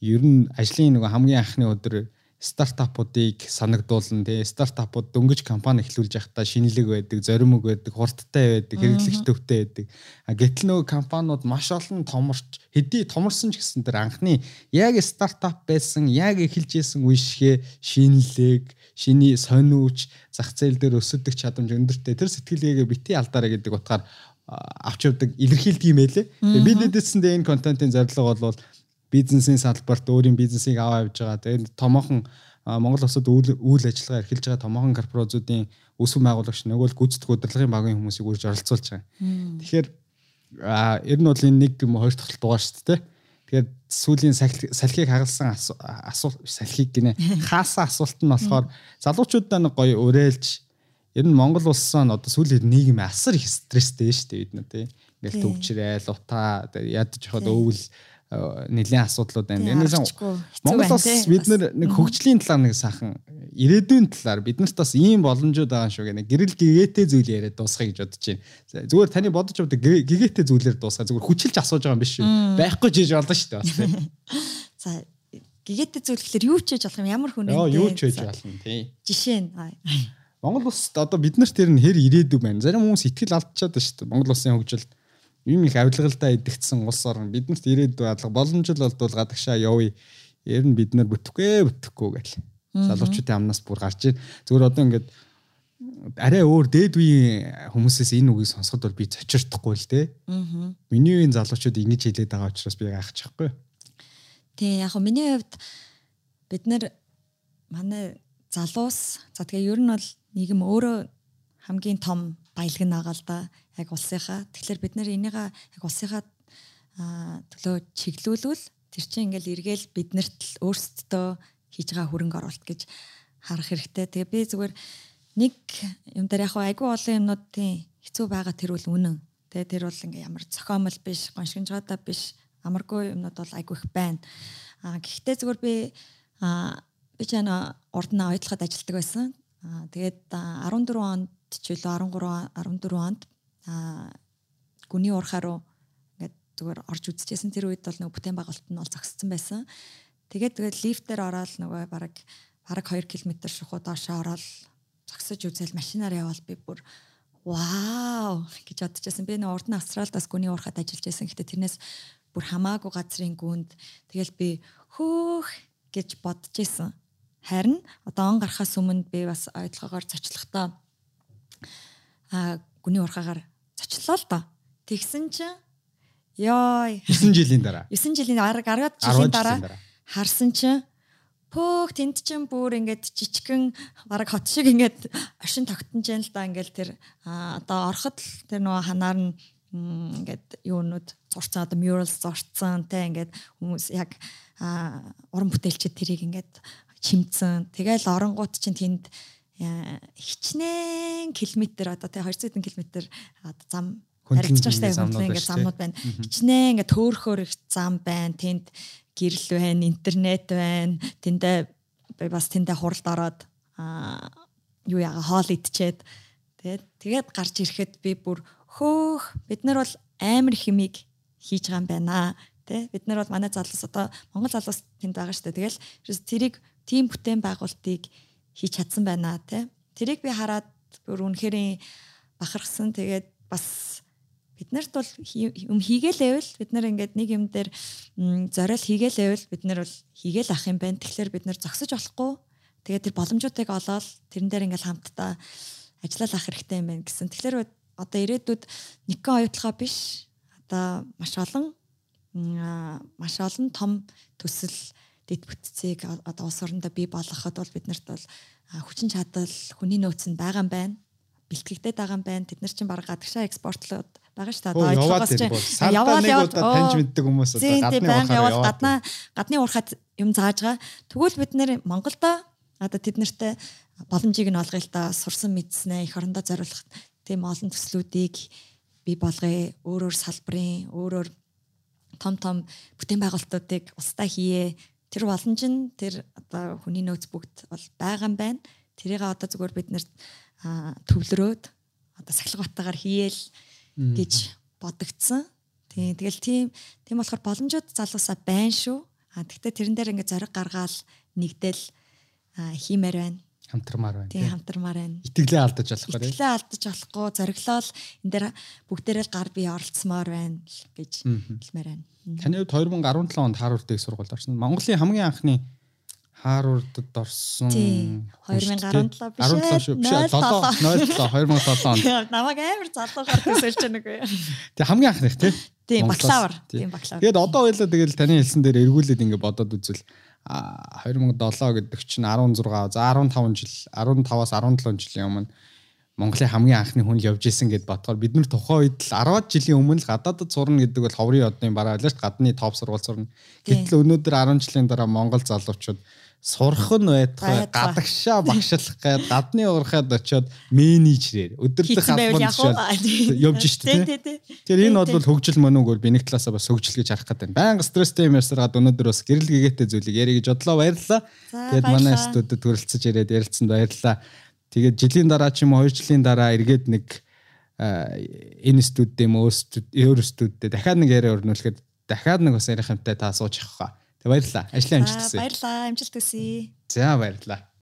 S1: ер нь ажлын нэг хамгийн анхны өдөр стартапуудыг санагдуулна тий стартапууд дөнгөж компани эхлүүлж байхдаа шинэлэг байдаг, зоримог байдаг, хурдтай байдаг, хэрэглэгч төвтэй байдаг. Гэтэл нөгөө компаниуд маш олон томорч хэдий томорсон ч гэсэн тэр анхны яг стартап байсан, яг эхэлж исэн үе шигэ шинэлэг, шиний сониуч, зах зээл дээр өсөдөг чадамж өндөртэй. Тэр сэтгэлгээгээ бити алдаарэ гэдэг утгаар авч явдаг илэрхийлдэг юм байлээ. Бид дэдсэндээ энэ контентын зорилго бол бизнесийн салбарт өөрийн бизнесийг аваа явж байгаа. Тэгээд томоохон Монгол улсад үйл ажиллагаа эрхэлж байгаа томоохон корпорациудын өсвөр байгуулагч нөгөө л гүйцэтгэх удирдлагын багийн хүмүүсийг үрж оролцуулж байгаа. Тэгэхээр ер нь бол энэ нэг юм хоёр дахь дугаар шүү дээ. Тэгэхээр сүүлийн салхийг хагалсан асуулт салхийг гинэ хаасан асуулт нь болохоор залуучуудаа нэг гоё уриалж ер нь Монгол улсаа одоо сүүлийн нийгэм асар их стресстэй шүү дээ бид нар тий. Ингээл төвчрээл утаа ядаж хахад өвөл нэлийн асуудлууд байна. Энэс Монгол бас бид нэг хөгжлийн талаар нэг сайхан ирээдүйн талаар бид нарт бас ийм боломжууд байгаа шүү гэх нэг гэрэл гэгээтэй зүйл яриад дуусгая гэж бодож байна. Зүгээр таны бодож авдаг гэгээтэй зүйлээр дуусгаа зүгээр хүчилж асууж байгаа юм биш шүү. Байхгүй жиж болно шүү дээ.
S2: За гэгээтэй зүйл гэхэлэр юу ч хийж болох юм ямар хүн
S1: вэ? Юу ч хийж болно тий.
S2: Жишээ нь
S1: Монгол улс одоо бид нарт тэр нь хэр ирээдүй байна. Зарим хүмүүс итгэл алдчихад байна шүү дээ. Монгол улсын хөгжилд юм их авилгалдаа идэгдсэн улс орн биднэрт ирээдүй алга боломжтой болдвол гадагшаа явъя. Ер нь бид нар бүтэхгүй бүтэхгүй гэл. Залуучуудын амнаас бүр гарч ийн. Зүгээр одоо ингээд арай өөр дээд үеийн хүмүүсээс энэ үгийг сонсоход бол би зочирдохгүй л дээ. Аа. Миний үеийн залуучууд ингэж хэлээд байгаа учраас би гайхчихгүй.
S2: Тий, яг хөө миний хувьд бид нар манай залуус за тэгээ ер нь бол нийгэм өөрөө хамгийн том баялаг нь байгаа л да яг улсынхаа. Тэгэхээр бид нэр энийг яг улсынхаа төлөө чиглүүлвэл тэр чинь ингээл эргээл биднэрт л өөрсдөө хийж байгаа хөрөнгө оруулалт гэж харах хэрэгтэй. Тэгээ би зүгээр нэг юм дээр яг айгүй олон юмнуудын хэцүү байгаа тэр бол үнэн. Тэгээ тэр бол ингээ ямар зохиомл биш, гоншигнжгоотой биш, амаргүй юмнууд бол айгүй их байна. А гэхдээ зүгээр би а би ч ана урд нь ойдлоход ажилладаг байсан. А тэгээд 14 онд үлээ 13 14 онд а гүний уурхаа руу ингээд зүгээр орж үзчихсэн тэр үед бол нөгөө бүтээн байгуулалт нь бол зогссон байсан. Тэгээд тэгээд лифтээр ороод нөгөө бараг бараг 2 км шухуу доошоо ороод зогсож үзэл машинаар явбал би бүр вау гэж бодчихсон. Би нөгөө урд нь Австралид бас гүний уурхад ажиллаж байсан. Гэтэ тэрнээс бүр хамаагүй газрын гүнд тэгэл би хөөх гэж бодож исэн. Харин одоо он гарахаас өмнө би бас ойлгоогоор зочлохдоо а гүний урхаагаар зочлоо л доо. Тэгсэн чинь ёо
S1: 9 жилийн дараа.
S2: 9 жилийн арга 10 жилийн дараа харсан чинь пөөх тэнд чинь бүр ингээд жижигхэн бараг хот шиг ингээд оршин тогтнож яана л да ингээд тэр одоо ороход тэр нөгөө ханаар нь ингээд юунууд зурцсан одоо murals зурцсан те ингээд хүмүүс яг уран бүтээлчид тэрийг ингээд чимцэн тэгэл оронгууд чинь тэнд хичнээн километр одоо тий 200 км зам харилцаж байгаа дээ ингээд замнууд байна. Хичнээн ингээд төөрхөөр их зам байна. Тэнд гэрэл байна, интернет байна. Тэндээ бас тэндээ хуралд ороод аа юу яага хоол идчихэд тэгээд тэгээд гарч ирэхэд би бүр хөөх бид нар бол амар химиг хийж байгаа юм байна тий бид нар бол манай залуус одоо Монгол залуус тэнд байгаа шүү дээ тэгэл тэрийг тим бүтээн байгуулалтыг хийж чадсан байна тий тэрийг би хараад бүр үнэхээр бахархсан. Тэгээд бас бид нарт бол юм хийгээлээвэл бид нар ингээд нэг юм дээр зориул хийгээлээвэл бид нар бол хийгээл ах юм байна. Тэгэхээр бид нар зогсож болохгүй. Тэгээд тэр боломжуудыг олоод тэрэн дээр ингээд хамтдаа ажиллал ах хэрэгтэй юм байна гэсэн. Тэгэхээр одоо ирээдүйд нэгэн оюутлага биш. Одоо маш олон маш олон том төсөл дэд бүтцийг одоо улс орондоо бий болгоход бол биднэрт бол хүчин чадал хүний нөөц нь байгаа юм байна. Бэлтгэгдээд байгаа юм байна. Тэд нар чинь баг гадагшаа экспортлоод байгаа шүү дээ. Одоо
S1: ойлгоос чинь яваад яваад. таньж мэддэг хүмүүс
S2: одоо гадны уурхаар яваад гадна гадны уурхад юм зааж байгаа. Тэгвэл бид нэр Монголдо одоо тэд нартэй боломжийг нь олгоё л да сурсан мэдснээ их орондоо зориулах тийм олон төслүүдийг бий болгоё. Өөрөөр салбарын өөрөөр том том бүтээн байгуулалтуудыг устдаа хийе. Тэр боломж нь тэр одоо хүний нөөц бүгд бол байгаа юм байна. Тэрийг одоо зүгээр бид нэр төвлөрөөд одоо сахилгатаагаар хийгээл гэж бодогдсон. Тийм тэгэл тийм тийм болохоор боломжууд залуусаа байна шүү. А тэгтээ тэрэн дээр ингээ зориг гаргаал нэгдэл хиймээр байна
S1: хамтармаар байна.
S2: Тийм хамтармаар байна.
S1: Итгэлээ алдаж болохгүй.
S2: Итгэлээ алдаж болохгүй. Зориглол энэ дээр бүгдээрээ гар бие оролцмоор байна гэж хэлмээр байна.
S1: Таны хувьд 2017 онд Харвардыг сургуульд орсон. Монголын хамгийн анхны Харвардд орсон
S2: 2017 биш
S1: 17 шүү. Биш 7 07 2007 онд.
S2: Намайг амар залуухаар төсөлж байгаа нэг үү.
S1: Тэг хамгийн анхных тий.
S2: Тийм бакалавр. Тийм бакалавр.
S1: Тэгээд одоо хоёлаа тэгэл таны хэлсэн дээр эргүүлээд ингэ бодоод үзвэл 2007 гэдэг чинь 16 за 15 жил 15-аас 17 жилийн өмнө Монголын хамгийн анхны хүн л явж исэн гэд бодохоор бид нар тухайн үед л 10 жилийн өмнө л гадаадд сурна гэдэг бол ховрын одны бараа байлаа ш гадны топ сургууль сурна. Гэтэл өнөөдөр 10 жилийн дараа Монгол залуучууд сурах нь байтугай гадагшаа багшлах гээд гадны уурхад очиод менежерээр өдөрлөх албанд явж штэ тий. Тэгэхээр энэ бол хөгжил мөн үгээр би нэг талаасаа бас хөгжил гэж харах гэдэг. Баян стресстэй юм ярьсараад өнөөдөр бас гэрэл гэгээтэй зүйлийг яри гэж бодлоо баярлалаа. Тэгээд манай студид хүрэлцэж ирээд ярилцсанд баярлалаа. Тэгээд жилийн дараа ч юм уу 2 жилийн дараа эргээд нэг энэ студид юм өөр студид дахиад нэг яриа өрнүүлэхэд дахиад нэг бас ярих юмтай та сууж явах хаа. Баярлалаа. Ажлын амжилт хүсье.
S2: Баярлалаа. Амжилт хүсье.
S1: За баярлалаа.